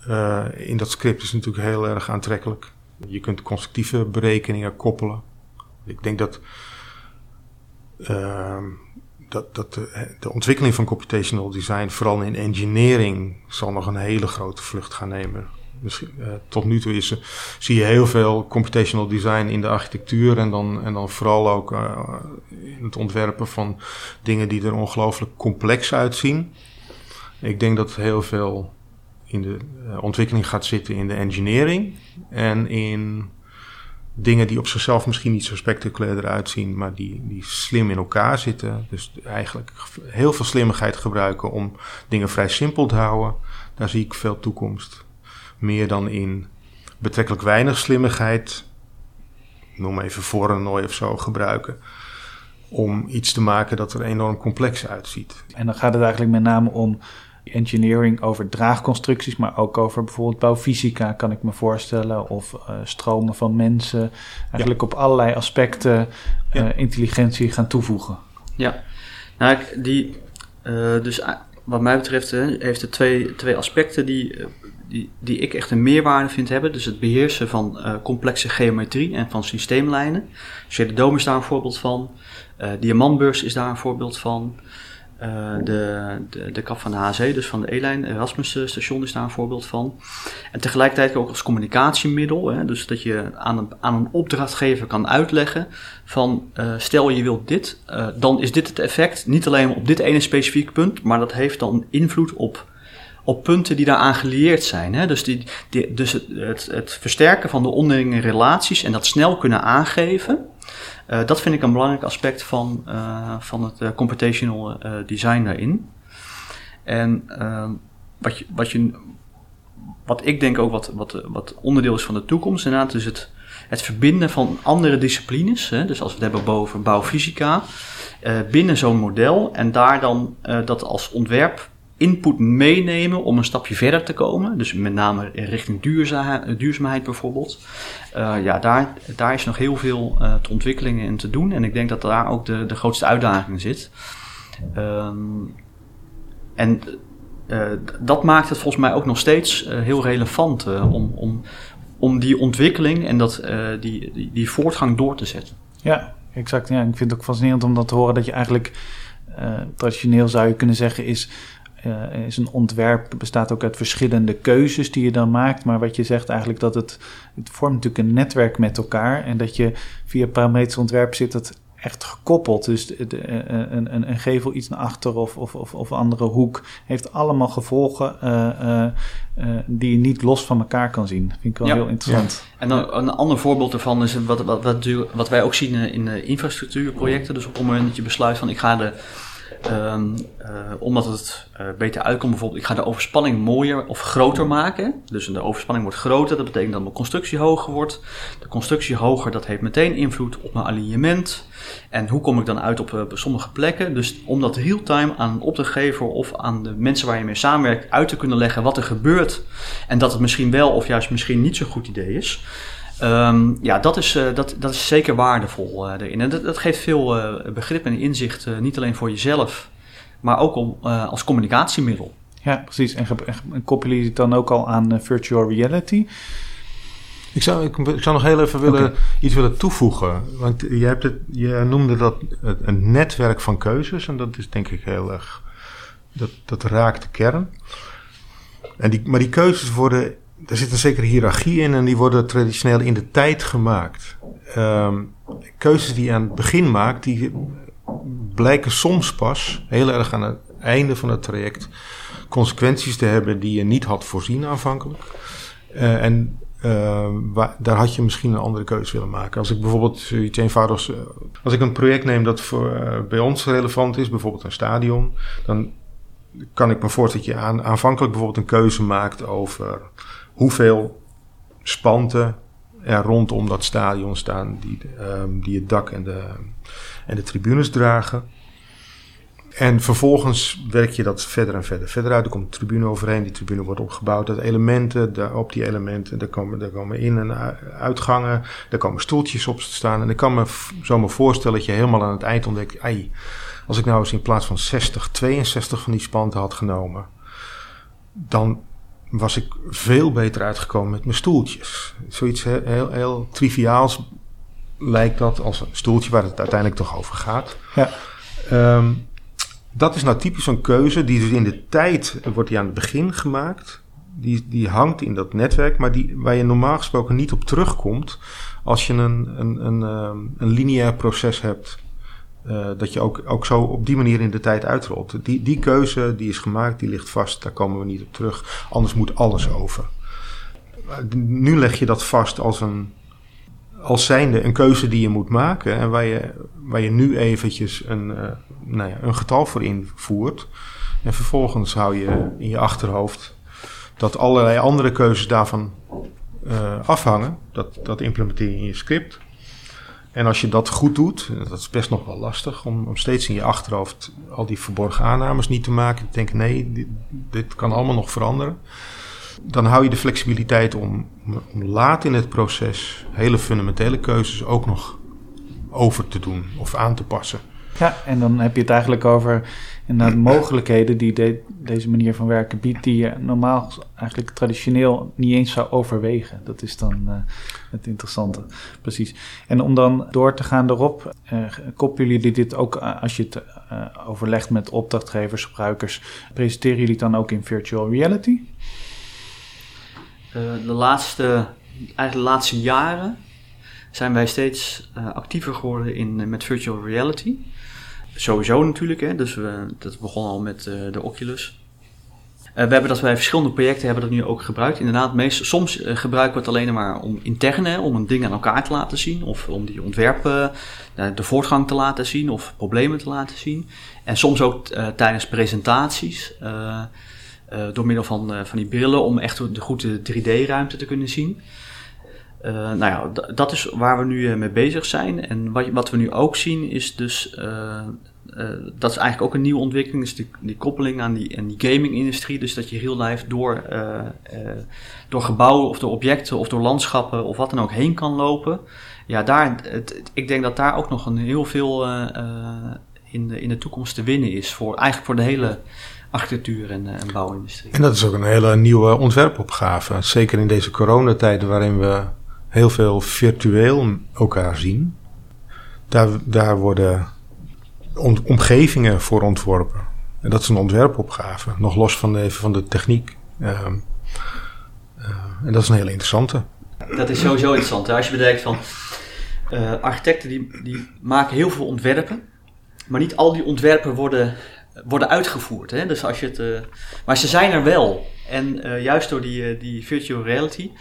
uh, in dat script is natuurlijk heel erg aantrekkelijk. Je kunt constructieve berekeningen koppelen. Ik denk dat, uh, dat, dat de, de, ontwikkeling van computational design, vooral in engineering, zal nog een hele grote vlucht gaan nemen. Misschien, uh, tot nu toe is, zie je heel veel computational design in de architectuur en dan, en dan vooral ook uh, in het ontwerpen van dingen die er ongelooflijk complex uitzien. Ik denk dat heel veel in de ontwikkeling gaat zitten in de engineering en in dingen die op zichzelf misschien niet zo spectaculair uitzien, maar die, die slim in elkaar zitten. Dus eigenlijk heel veel slimmigheid gebruiken om dingen vrij simpel te houden. Daar zie ik veel toekomst. Meer dan in betrekkelijk weinig slimmigheid, noem even Voronoi of zo, gebruiken. Om iets te maken dat er enorm complex uitziet. En dan gaat het eigenlijk met name om engineering over draagconstructies, maar ook over bijvoorbeeld bouwfysica, kan ik me voorstellen, of uh, stromen van mensen. Eigenlijk ja. op allerlei aspecten uh, ja. intelligentie gaan toevoegen. Ja, nou, die, uh, dus wat mij betreft heeft het twee, twee aspecten die, die, ik echt een meerwaarde vind hebben. Dus het beheersen van complexe geometrie en van systeemlijnen. Shader Dome is daar een voorbeeld van. Diamantbeurs is daar een voorbeeld van. Uh, de, de, de kap van de HC, dus van de E-lijn, Erasmus station is daar een voorbeeld van. En tegelijkertijd ook als communicatiemiddel, hè, dus dat je aan een, aan een opdrachtgever kan uitleggen van uh, stel je wilt dit, uh, dan is dit het effect, niet alleen op dit ene specifieke punt, maar dat heeft dan invloed op, op punten die daaraan gelieerd zijn. Hè. Dus, die, dus het, het, versterken van de onderlinge relaties en dat snel kunnen aangeven, uh, dat vind ik een belangrijk aspect van, uh, van het uh, computational design daarin. En ehm, wat, wat, je, wat ik denk ook wat, wat, wat onderdeel is van de toekomst, inderdaad, is het, het verbinden van andere disciplines. Hè, dus als we het hebben boven bouwfysica, binnen zo'n model en daar dan dat als ontwerp input meenemen om een stapje verder te komen. Dus met name richting duurzaamheid, bijvoorbeeld. Uh, ja, daar, daar is nog heel veel uh, te ontwikkelingen in te doen. En ik denk dat daar ook de, de grootste uitdaging zit. Um, en uh, dat maakt het volgens mij ook nog steeds heel relevant om, om, om die ontwikkeling en dat, die, die, die voortgang door te zetten. Ja, exact. Ja, ik vind het ook fascinerend om dat te horen dat je eigenlijk traditioneel zou je kunnen zeggen is uh, is een ontwerp bestaat ook uit verschillende keuzes die je dan maakt. Maar wat je zegt eigenlijk dat het, het vormt natuurlijk een netwerk met elkaar. En dat je via parametrisch ontwerp zit het echt gekoppeld. Dus de, de, een, een, een, gevel iets naar achter of, of, of, of andere hoek heeft allemaal gevolgen uh, uh, die je niet los van elkaar kan zien. Dat vind ik wel ja. heel interessant. Ja. En dan, een ander voorbeeld daarvan is wat, wat, wat, wat wij ook zien in infrastructuurprojecten. Dus op het moment dat je besluit van ik ga de Um, uh, omdat het uh, beter uitkomt, bijvoorbeeld, ik ga de overspanning mooier of groter maken. Dus de overspanning wordt groter, dat betekent dat mijn constructie hoger wordt. De constructie hoger, dat heeft meteen invloed op mijn alignement. En hoe kom ik dan uit op uh, sommige plekken? Dus om dat real-time aan een opdrachtgever of aan de mensen waar je mee samenwerkt uit te kunnen leggen wat er gebeurt. En dat het misschien wel of juist misschien niet zo'n goed idee is. Um, ja, dat is, uh, dat, dat is zeker waardevol uh, erin. En dat, dat geeft veel uh, begrip en inzicht, niet alleen voor jezelf, maar ook om, als communicatiemiddel. Ja, precies. En, en koppelen je het dan ook al aan virtual reality? Ik zou, ik, ik, zou nog heel even willen, okay. iets willen toevoegen. Want je, hebt het, je noemde dat een netwerk van keuzes. En dat is denk ik heel erg. Dat, dat raakt de kern. En die, maar die keuzes worden er zit een zekere hiërarchie in en die worden traditioneel in de tijd gemaakt. Um, keuzes die je aan het begin maakt, die blijken soms pas heel erg aan het einde van het traject consequenties te hebben die je niet had voorzien aanvankelijk. Uh, en waar, daar had je misschien een andere keuze willen maken. Als ik bijvoorbeeld iets eenvoudigs. Uh, als ik een project neem dat voor, uh, bij ons relevant is, bijvoorbeeld een stadion, dan kan ik me voorstellen dat je aan, aanvankelijk bijvoorbeeld een keuze maakt over hoeveel spanten er rondom dat stadion staan die, um, die het dak en de, en de tribunes dragen. En vervolgens werk je dat verder en verder. Verder uit, er komt een tribune overheen. Die tribune wordt opgebouwd uit elementen. Daar, op die elementen, daar komen, daar komen in- en uitgangen. Daar komen stoeltjes op te staan. En ik kan me zo me voorstellen dat je helemaal aan het eind ontdekt... Als ik nou eens in plaats van 60, 62 van die spanten had genomen... dan was ik veel beter uitgekomen met mijn stoeltjes. Zoiets heel, heel, heel triviaals lijkt dat als een stoeltje waar het uiteindelijk toch over gaat. Ja. Ehm, dat is nou typisch een keuze die dus in de tijd wordt die aan het begin gemaakt. Die, die hangt in dat netwerk, maar die, waar je normaal gesproken niet op terugkomt als je een, een, een, ehm, een lineair proces hebt. Uh, dat je ook, ook zo op die manier in de tijd uitrolt. Die, die keuze die is gemaakt, die ligt vast, daar komen we niet op terug. Anders moet alles over. Nu leg je dat vast als een, als zijnde een keuze die je moet maken en waar je, waar je nu eventjes een, uh, nou ja, een getal voor invoert. En vervolgens hou je in je achterhoofd dat allerlei andere keuzes daarvan uh, afhangen. Dat, dat implementeer je in je script. En als je dat goed doet, dat is best nog wel lastig om, om steeds in je achterhoofd al die verborgen aannames niet te maken. Te denken, nee, dit, dit kan allemaal nog veranderen dan hou je de flexibiliteit om, om laat in het proces hele fundamentele keuzes ook nog over te doen of aan te passen. Ja, en dan heb je het eigenlijk over inderdaad mogelijkheden die de, deze manier van werken biedt, die je normaal eigenlijk traditioneel niet eens zou overwegen. Dat is dan uh, het interessante, precies. En om dan door te gaan erop, uh, koppelen jullie dit ook uh, als je het overlegt met opdrachtgevers, gebruikers, presenteren jullie het dan ook in virtual reality? Eh, de laatste, eigenlijk de laatste jaren zijn wij steeds actiever geworden in, eh, met virtual reality. Sowieso natuurlijk, hè, dus we, dat begon al met uh, de Oculus. we hebben dat wij verschillende projecten hebben dat nu ook gebruikt. Inderdaad, meest, soms gebruiken we het alleen maar om intern, om een ding aan elkaar te laten zien. Of om die ontwerpen, de voortgang te laten zien of problemen te laten zien. En soms ook tijdens presentaties. Door middel van, van die brillen om echt de goede 3D-ruimte te kunnen zien. Uh, nou ja, dat is waar we nu mee bezig zijn. En wat, wat we nu ook zien is dus, dat is eigenlijk ook een nieuwe ontwikkeling, is die, koppeling aan die, aan die gaming-industrie. Dus dat je real life door, door gebouwen of door objecten of door landschappen of wat dan ook heen kan lopen. Ja, daar, ik denk dat daar ook nog een heel veel in, de, in de toekomst te winnen is. Voor, eigenlijk voor de hele architectuur en, eh, en bouwindustrie. En dat is ook een hele nieuwe ontwerpopgave. Zeker in deze coronatijden waarin we heel veel virtueel elkaar zien. Daar, daar worden omgevingen voor ontworpen. En dat is een ontwerpopgave. Nog los van de, van de techniek. Uh, uh, en dat is een hele interessante. Dat is sowieso interessant. Als je bedenkt van... Uh, architecten die, die maken heel veel ontwerpen. Maar niet al die ontwerpen worden worden uitgevoerd. Hè? Dus als je het, uh, maar ze zijn er wel. En juist door die, die virtual reality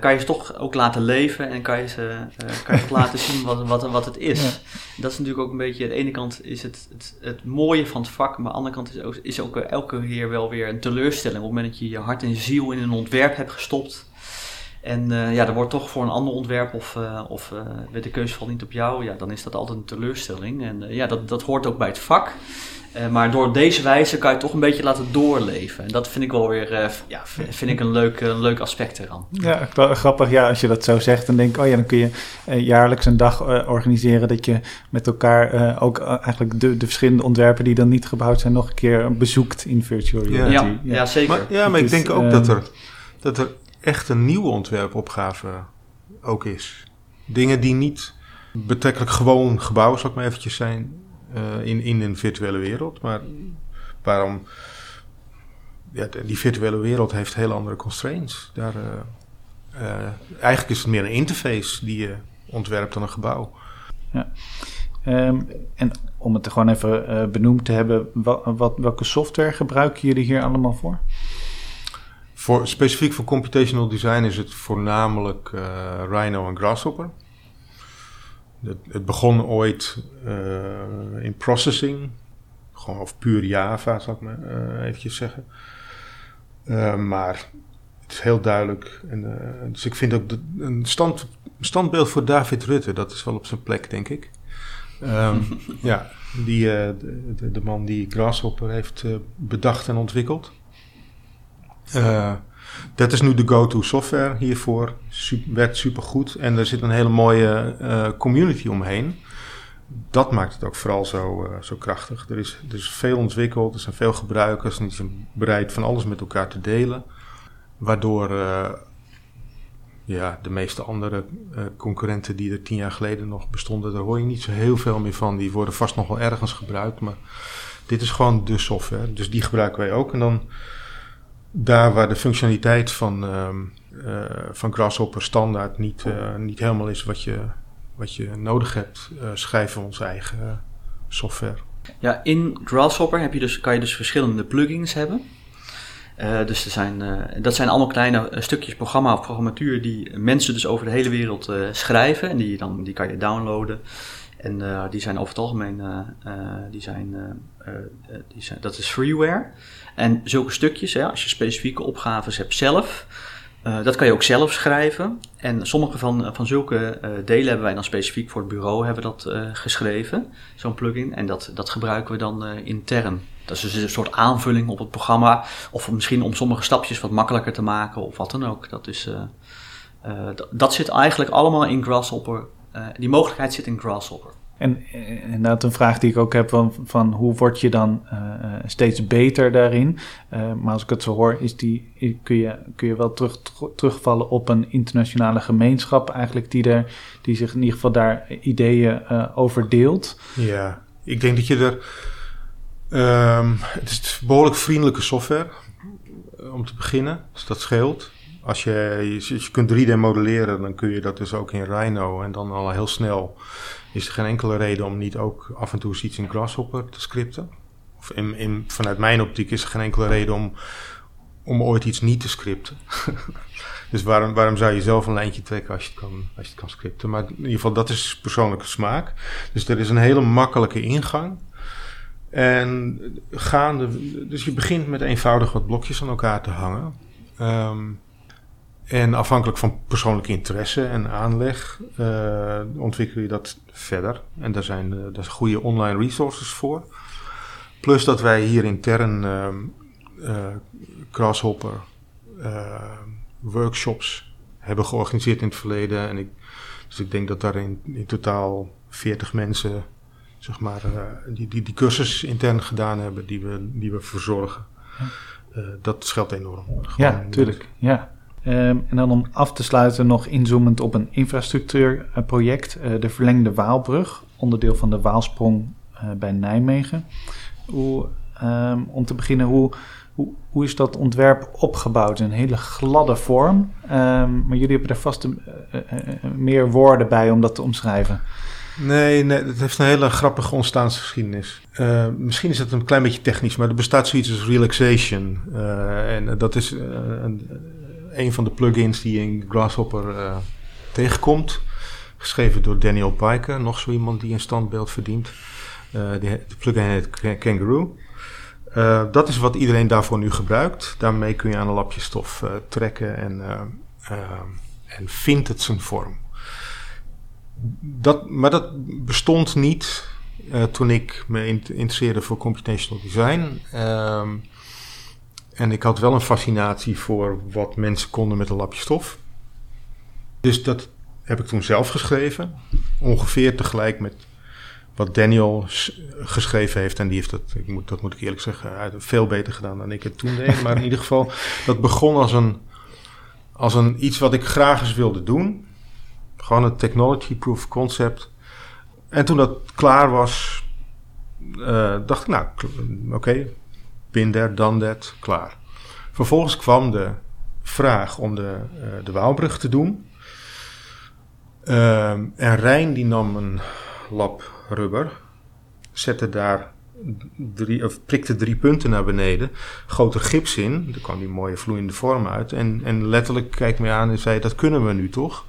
kan je ze toch ook laten leven en kan je ze, kan je laten zien wat, wat, wat het is. Ja. Dat is natuurlijk ook een beetje, aan de ene kant is het, het, het mooie van het vak, maar aan de andere kant is ook, is ook elke keer wel weer een teleurstelling. Op het moment dat je je hart en ziel in een ontwerp hebt gestopt. En uh, ja, er wordt toch voor een ander ontwerp of, uh, of uh, de keuze valt niet op jou, ja, dan is dat altijd een teleurstelling. En ja, dat, dat hoort ook bij het vak. Uh, maar door deze wijze kan je het toch een beetje laten doorleven. En dat vind ik wel weer uh, ja, vind ik een leuk, een leuk aspect eraan. Ja, grappig. Ja, als je dat zo zegt, dan denk ik, oh ja, dan kun je uh, jaarlijks een dag organiseren dat je met elkaar ook eigenlijk de, de verschillende ontwerpen die dan niet gebouwd zijn, nog een keer bezoekt in virtual reality. Ja, ja. ja zeker. Maar, ja, maar ik denk ook dat, er, dat er echt een nieuwe ontwerpopgave ook is. Dingen die niet betrekkelijk gewoon gebouwen, zal ik maar eventjes zijn, uh, in, in een virtuele wereld. Maar waarom? Ja, die virtuele wereld heeft hele andere constraints. Daar, uh, uh, eigenlijk is het meer een interface die je ontwerpt dan een gebouw. Ja. Um, en om het gewoon even benoemd te hebben, wat, wat, welke software gebruiken jullie hier allemaal voor? voor specifiek voor computational design is het voornamelijk Rhino en Grasshopper. Het, het begon ooit uh, in processing, gewoon of puur Java, zal ik maar uh, eventjes zeggen. Uh, maar het is heel duidelijk. En, dus ik vind ook de, een stand, standbeeld voor David Rutte, dat is wel op zijn plek, denk ik. Ehm, ja, die, de, de, man die Grasshopper heeft bedacht en ontwikkeld. Dat is nu de go-to software hiervoor. Super, werkt supergoed. En er zit een hele mooie community omheen. Dat maakt het ook vooral zo, zo krachtig. Er is, er is veel ontwikkeld, er zijn veel gebruikers. En die zijn bereid van alles met elkaar te delen. Waardoor ja, de meeste andere concurrenten die er tien jaar geleden nog bestonden, daar hoor je niet zo heel veel meer van. Die worden vast nog wel ergens gebruikt, maar dit is gewoon de software. Dus die gebruiken wij ook. En dan daar waar de functionaliteit van, uh, uh, van Grasshopper standaard niet, niet helemaal is wat je, wat je nodig hebt, schrijven we onze eigen software. Ja, in Grasshopper heb je dus, kan je dus verschillende plugins hebben. Dus er zijn, dat zijn allemaal kleine eh, stukjes programma of programmatuur die mensen dus over de hele wereld schrijven. En die, dan, die kan je downloaden. En die zijn over het algemeen, die zijn, die zijn, dat is freeware. En zulke stukjes, hè, als je specifieke opgaves hebt zelf, dat kan je ook zelf schrijven. En sommige van, van zulke delen hebben wij dan specifiek voor het bureau hebben dat, geschreven, zo'n plugin. En dat, dat gebruiken we dan intern. Dat is dus een soort aanvulling op het programma. Of misschien om sommige stapjes wat makkelijker te maken of wat dan ook. Dat, is, dat zit eigenlijk allemaal in Grasshopper. Die mogelijkheid zit in Grasshopper. En inderdaad een vraag die ik ook heb van, van hoe word je dan steeds beter daarin? maar als ik het zo hoor, is die, kun, je, kun je wel terug, terugvallen op een internationale gemeenschap eigenlijk die, er, die zich in ieder geval daar ideeën over deelt. Ja, ik denk dat je er Um, het is behoorlijk vriendelijke software eh, om te beginnen, dus dat scheelt. Als je, je, kunt 3D modelleren, dan kun je dat dus ook in Rhino en dan al heel snel. Is er geen enkele reden om niet ook af en toe iets in Grasshopper te scripten. Of in, in, vanuit mijn optiek is er geen enkele reden om, om ooit iets niet te scripten. dus waarom, waarom zou je zelf een lijntje trekken als je, het kan, als je het kan scripten? Maar in ieder geval, dat is persoonlijke smaak. Dus er is een hele makkelijke ingang. En gaande, dus je begint met eenvoudig wat blokjes aan elkaar te hangen. Um, en afhankelijk van persoonlijke interesse en aanleg uh, ontwikkel je dat verder. En daar zijn, uh, daar zijn goede online resources voor. Plus dat wij hier intern uh, uh, Grasshopper workshops hebben georganiseerd in het verleden. En ik, dus ik denk dat daar in, in totaal 40 mensen zeg maar, die, die, die cursus intern gedaan hebben, die we, die we verzorgen. Dat scheelt enorm. Gewoon ja, tuurlijk. Ja. Um, en dan om af te sluiten nog inzoomend op een infrastructuurproject, uh, de verlengde Waalbrug, onderdeel van de Waalsprong bij Nijmegen. Hoe, um, om te beginnen, hoe, hoe, hoe, is dat ontwerp opgebouwd? Een hele gladde vorm, um, maar jullie hebben er vast een, meer woorden bij om dat te omschrijven. Nee, nee, het heeft een hele grappige ontstaansgeschiedenis. Misschien is het een klein beetje technisch, maar er bestaat zoiets als relaxation. En dat is een, een, van de plugins die in Grasshopper tegenkomt. Geschreven door Daniel Piker, nog zo iemand die een standbeeld verdient. Die, de plugin heet Kangaroo. dat is wat iedereen daarvoor nu gebruikt. Daarmee kun je aan een lapje stof trekken en, en vindt het zijn vorm dat, maar dat bestond niet toen ik me interesseerde voor computational design. Um, en ik had wel een fascinatie voor wat mensen konden met een lapje stof. Dus dat heb ik toen zelf geschreven. Ongeveer tegelijk met wat Daniel geschreven heeft. En die heeft dat, ik moet, dat moet ik eerlijk zeggen, veel beter gedaan dan ik het toen deed. Maar in ieder geval, dat begon als een, als een iets wat ik graag eens wilde doen. Gewoon een technology proof concept. En toen dat klaar was, uh, dacht ik, nou, oké, bin there, done that, klaar. Vervolgens kwam de vraag om de, uh, de Waalbrug te doen. Uh, en Rijn die nam een lap rubber, zette daar drie, of prikte drie punten naar beneden, goot er gips in, er kwam die mooie vloeiende vorm uit. En, en letterlijk kijk me aan en zei, dat kunnen we nu toch?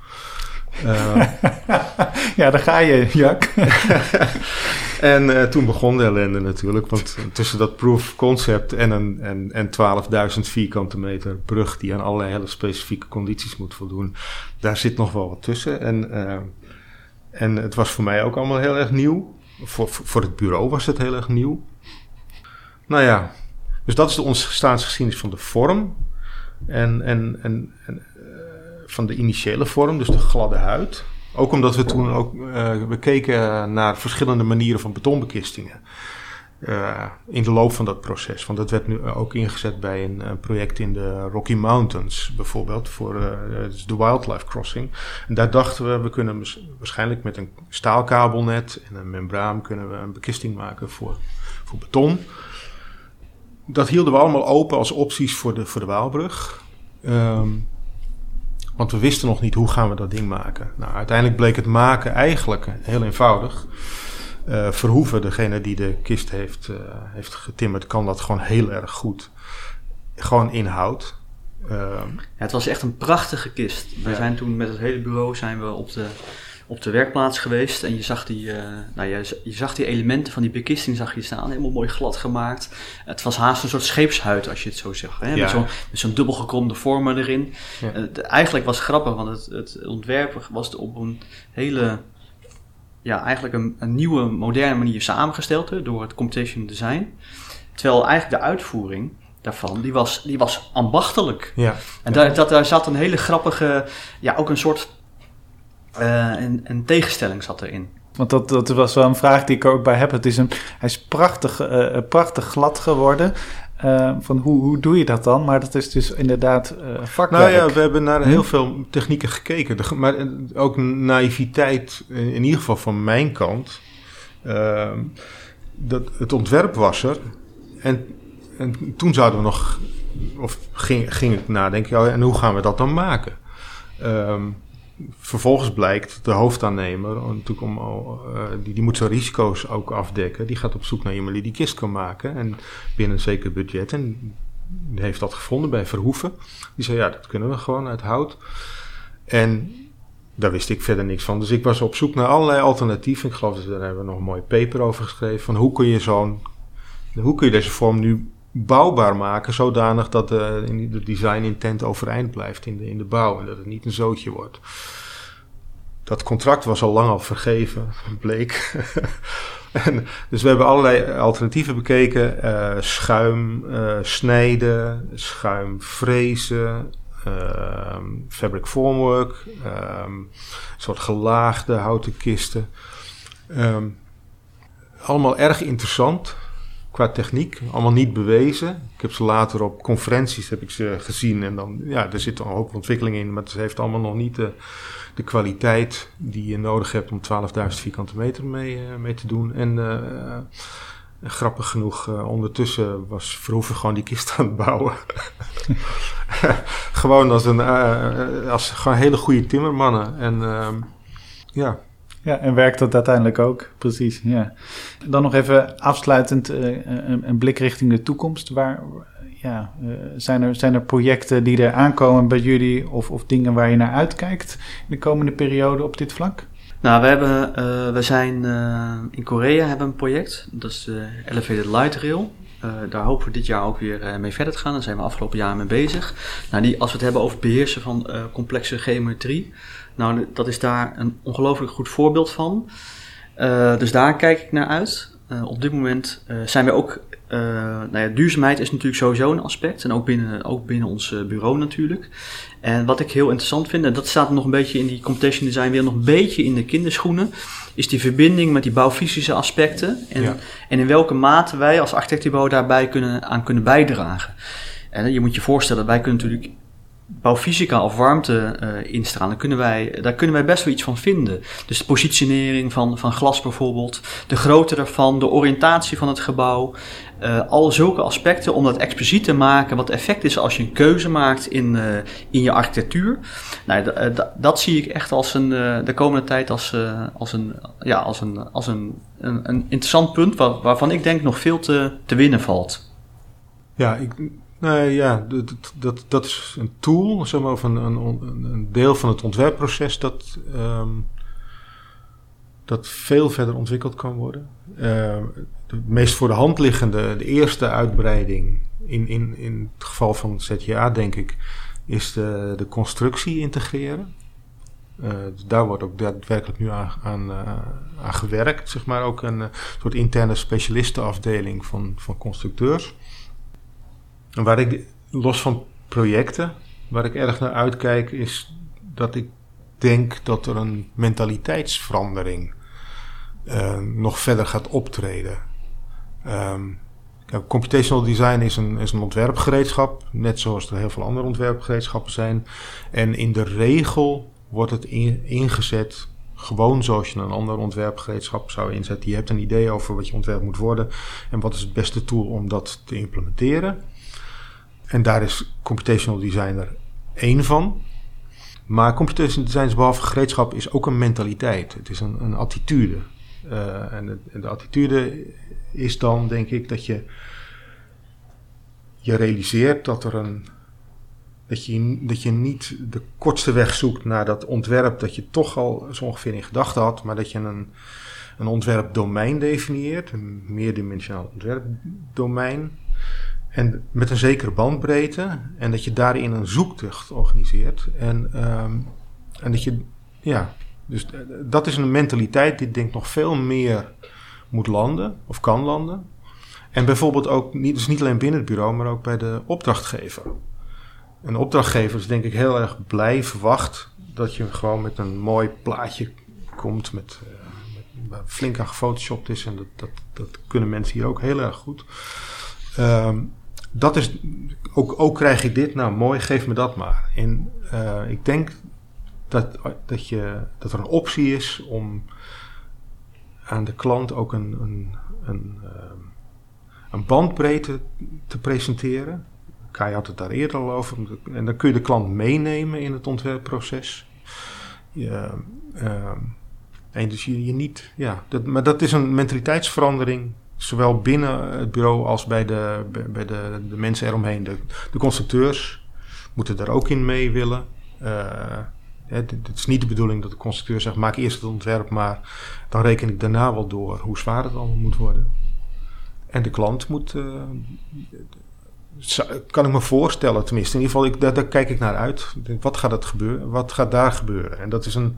Uh, ja, daar ga je, Jack. en uh, toen begon de ellende natuurlijk. Want tussen dat proof concept en, een, en, en 12.000 vierkante meter brug... die aan allerlei hele specifieke condities moet voldoen... daar zit nog wel wat tussen. En, uh, en het was voor mij ook allemaal heel erg nieuw. voor, voor het bureau was het heel erg nieuw. Nou ja, dus dat is de ontstaansgeschiedenis van de vorm. En, en, en, en uh, van de initiële vorm, dus de gladde huid. Ook omdat we toen ook, uh, we keken naar verschillende manieren van betonbekistingen. Uh, in de loop van dat proces. Want dat werd nu ook ingezet bij een, project in de Rocky Mountains, bijvoorbeeld, voor de Wildlife Crossing. En daar dachten we, we kunnen waarschijnlijk met een staalkabelnet en een membraan kunnen we een bekisting maken voor, voor beton. Dat hielden we allemaal open als opties voor de, voor de Waalbrug. Um, want we wisten nog niet hoe gaan we dat ding maken. Nou, uiteindelijk bleek het maken eigenlijk heel eenvoudig. Uh, Verhoeven, degene die de kist heeft, uh, heeft getimmerd, kan dat gewoon heel erg goed. Gewoon inhoud. Uh, ja, het was echt een prachtige kist. We ja. zijn toen met het hele bureau zijn we op de, op de werkplaats geweest. En je zag, die, uh, nou, je, je, zag die elementen van die bekisting zag je staan. Helemaal mooi glad gemaakt. Het was haast een soort scheepshuid als je het zo zegt. Hè? Ja. Met zo'n zo dubbel gekromde vormen erin. Ja. eigenlijk was het grappig, want het, het ontwerp was op een hele ja, eigenlijk een, een, nieuwe, moderne manier samengesteld door het computational design. Terwijl eigenlijk de uitvoering daarvan, die was, die was ambachtelijk. Ja. En daar, dat, daar zat een hele grappige, ja, ook een soort een, een tegenstelling zat erin. Want dat, dat was wel een vraag die ik er ook bij heb. Het is een, hij is prachtig, uh, prachtig glad geworden. Uh, van hoe, hoe doe je dat dan? Maar dat is dus inderdaad uh, vakwerk. Nou ja, we hebben naar heel veel technieken gekeken. De, maar ook naïviteit, in ieder geval van mijn kant. Uh, dat, het ontwerp was er. En, en toen zouden we nog... Of ging, ging ik nadenken, ja, en hoe gaan we dat dan maken? Um, vervolgens blijkt de hoofdaannemer, om, uh, die, die moet zijn risico's ook afdekken. Die gaat op zoek naar iemand die die kist kan maken. En binnen een zeker budget. En heeft dat gevonden bij Verhoeven. Die zei, ja, dat kunnen we gewoon uit hout. En daar wist ik verder niks van. Dus ik was op zoek naar allerlei alternatieven. Ik geloof dat daar hebben we nog een mooi paper over geschreven. Van hoe kun je zo'n, hoe kun je deze vorm nu bouwbaar maken, zodanig dat de, de design intent overeind blijft in de, in de bouw en dat het niet een zootje wordt. Dat contract was al lang al vergeven, bleek. en, dus we hebben allerlei alternatieven bekeken: uh, schuim uh, snijden, schuim frezen, uh, fabric formwork, een soort gelaagde houten kisten. Um, allemaal erg interessant qua techniek. Allemaal niet bewezen. Ik heb ze later op conferenties heb ik ze gezien. En dan, ja, er zit een hoop ontwikkeling in. Maar het heeft allemaal nog niet de, de kwaliteit die je nodig hebt om 12.000 vierkante meter mee, uh, mee te doen. En uh, grappig genoeg, uh, ondertussen was Verhoeven gewoon die kist aan het bouwen. gewoon als een, als gewoon hele goede timmermannen. En ehm, ja, ja, en werkt dat uiteindelijk ook, precies. Ja. Dan nog even afsluitend uh, een, een, blik richting de toekomst. Waar, ja, uh, zijn, er, zijn er projecten die er aankomen bij jullie of, of dingen waar je naar uitkijkt in de komende periode op dit vlak? Nou, we, hebben, uh, we zijn in Korea hebben een project, dat is de Elevated Light Rail. daar hopen we dit jaar ook weer mee verder te gaan. Daar zijn we afgelopen jaar mee bezig. Nou, die, als we het hebben over het beheersen van complexe geometrie, nou, dat is daar een ongelooflijk goed voorbeeld van. Uh, dus daar kijk ik naar uit. Uh, op dit moment uh, zijn we ook. nou ja, duurzaamheid is natuurlijk sowieso een aspect. En ook binnen, ook binnen ons bureau natuurlijk. En wat ik heel interessant vind, en dat staat nog een beetje in die competition design weer nog een beetje in de kinderschoenen. Is die verbinding met die bouwfysische aspecten. En, ja. en in welke mate wij als architectenbureau daarbij kunnen, aan kunnen bijdragen. En je moet je voorstellen, wij kunnen natuurlijk bouwfysica of warmte uh, instralen, kunnen wij, daar kunnen wij best wel iets van vinden. Dus de positionering van, van glas bijvoorbeeld, de grootte daarvan, de oriëntatie van het gebouw. Uh, alle zulke aspecten om dat expliciet te maken wat effect is als je een keuze maakt in, uh, in je architectuur. Nou, dat zie ik echt als een, de komende tijd als, als, een, ja, als, een, als een, een, een interessant punt waar, waarvan ik denk nog veel te, te winnen valt. Ja, ik, Nee, ja, dat, dat, dat is een tool, zeg maar, of een, een, een deel van het ontwerpproces dat, um, dat veel verder ontwikkeld kan worden. Uh, meest voor de hand liggende, de eerste uitbreiding in, in, in het geval van ZJA, denk ik, is de, de constructie integreren. dus daar wordt ook daadwerkelijk nu aan, aan, aan gewerkt. Zeg maar ook een soort interne specialistenafdeling van, van constructeurs. En waar ik los van projecten, waar ik erg naar uitkijk, is dat ik denk dat er een mentaliteitsverandering uh, nog verder gaat optreden. Um, computational design is een, is een ontwerpgereedschap, net zoals er heel veel andere ontwerpgereedschappen zijn. En in de regel wordt het ingezet gewoon zoals je een ander ontwerpgereedschap zou inzetten. Je hebt een idee over wat je ontwerp moet worden en wat is het beste tool om dat te implementeren. En daar is computational designer één van. Maar computational design is behalve gereedschap is ook een mentaliteit. Het is een, een attitude. Uh, en, de, en, de, attitude is dan, denk ik, dat je je realiseert dat er een. Dat je, dat je niet de kortste weg zoekt naar dat ontwerp dat je toch al zo ongeveer in gedachten had, maar dat je een, een ontwerpdomein definieert, een meerdimensionaal ontwerpdomein. En met een zekere bandbreedte. En dat je daarin een zoektocht organiseert. En, um, en dat je, ja, dus eh, dat is een mentaliteit die denk ik nog veel meer moet landen. Of kan landen. En bijvoorbeeld ook, niet, dus niet alleen binnen het bureau, maar ook bij de opdrachtgever. Een opdrachtgever is denk ik heel erg blij, verwacht dat je gewoon met een mooi plaatje komt met, met flink aan gefotoshopt is. En dat, dat, dat kunnen mensen hier ook heel erg goed. Um, dat is, ook, ook krijg ik dit, nou mooi, geef me dat maar. En uh, ik denk dat, dat, je, dat er een optie is om aan de klant ook een, een, een, uh, een bandbreedte te presenteren. Kai had het daar eerder al over. En dan kun je de klant meenemen in het ontwerpproces. Je, uh, en dus je, je niet, ja, dat, maar dat is een mentaliteitsverandering zowel binnen het bureau als bij de, bij de, de mensen eromheen. De, de constructeurs moeten daar ook in mee willen. Uh, het, is niet de bedoeling dat de constructeur zegt: maak eerst het ontwerp, maar dan reken ik daarna wel door hoe zwaar het allemaal moet worden. En de klant moet, uh, kan ik me voorstellen, tenminste, in ieder geval, ik, daar, kijk ik naar uit. Wat gaat, het gebeuren, wat gaat daar gebeuren? En dat, is een,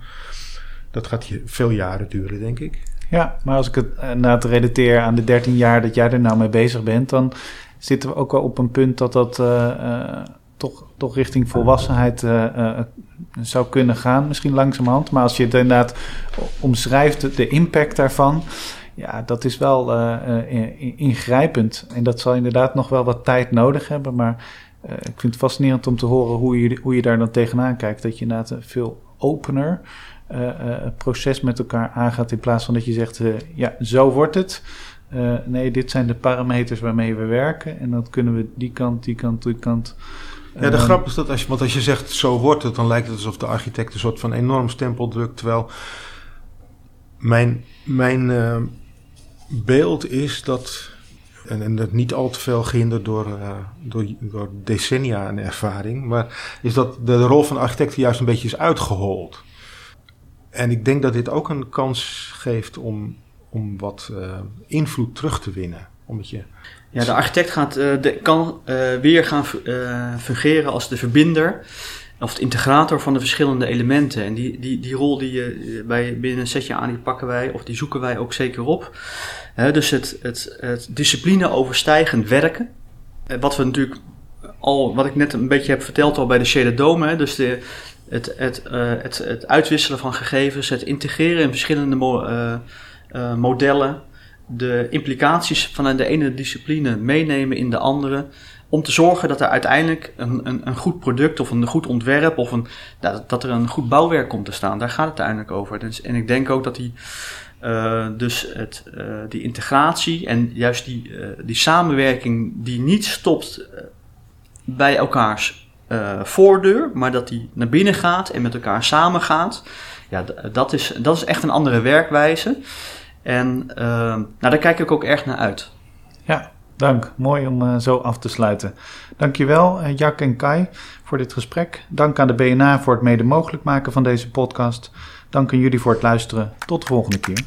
dat gaat veel jaren duren, denk ik. Ja, maar als ik het uh, na het relateer aan de 13 jaar dat jij er nou mee bezig bent, dan zitten we ook wel op een punt dat dat uh, uh, toch, toch richting volwassenheid zou kunnen gaan, misschien langzamerhand. Maar als je het inderdaad omschrijft, de impact daarvan, ja, dat is wel ingrijpend. En dat zal inderdaad nog wel wat tijd nodig hebben, maar ik vind het fascinerend om te horen hoe je, hoe je daar dan tegenaan kijkt. Dat je inderdaad veel opener proces met elkaar aangaat. In plaats van dat je zegt, uh, ja, zo wordt het. nee, dit zijn de parameters waarmee we werken. En dan kunnen we die kant, die kant, die kant. Ja, de grap is dat als je, want als je zegt zo wordt het, dan lijkt het alsof de architect een soort van enorm stempel drukt. Terwijl mijn, mijn beeld is dat, en, en dat niet al te veel gehinderd door, uh, door, door decennia aan ervaring, maar is dat de, de rol van de architect juist een beetje is uitgehold. En ik denk dat dit ook een kans geeft om, om wat uh, invloed terug te winnen. Omdat je ja, de architect gaat, uh, de, kan uh, weer gaan fungeren als de verbinder of de integrator van de verschillende elementen. En die, die, die rol die je bij, binnen een setje aan, die pakken wij of die zoeken wij ook zeker op. dus het, het, het discipline overstijgend werken. Wat we natuurlijk al, wat ik net een beetje heb verteld al bij de Shaded Dome. Hè, dus de, het, uh, het, het uitwisselen van gegevens, het integreren in verschillende uh, uh, modellen, de implicaties van de ene discipline meenemen in de andere, om te zorgen dat er uiteindelijk een, een, een goed product of een goed ontwerp of een, dat, dat er een goed bouwwerk komt te staan. Daar gaat het uiteindelijk over. Dus, en ik denk ook dat die, dus het, die integratie en juist die, die samenwerking die niet stopt bij elkaars uh, voordeur, maar dat die naar binnen gaat en met elkaar samengaat. Ja, dat is, dat is echt een andere werkwijze. En uh, nou, daar kijk ik ook erg naar uit. Ja, dank. Mooi om uh, zo af te sluiten. Dankjewel, uh, Jack en Kai, voor dit gesprek. Dank aan de BNA voor het mede mogelijk maken van deze podcast. Dank aan jullie voor het luisteren. Tot de volgende keer.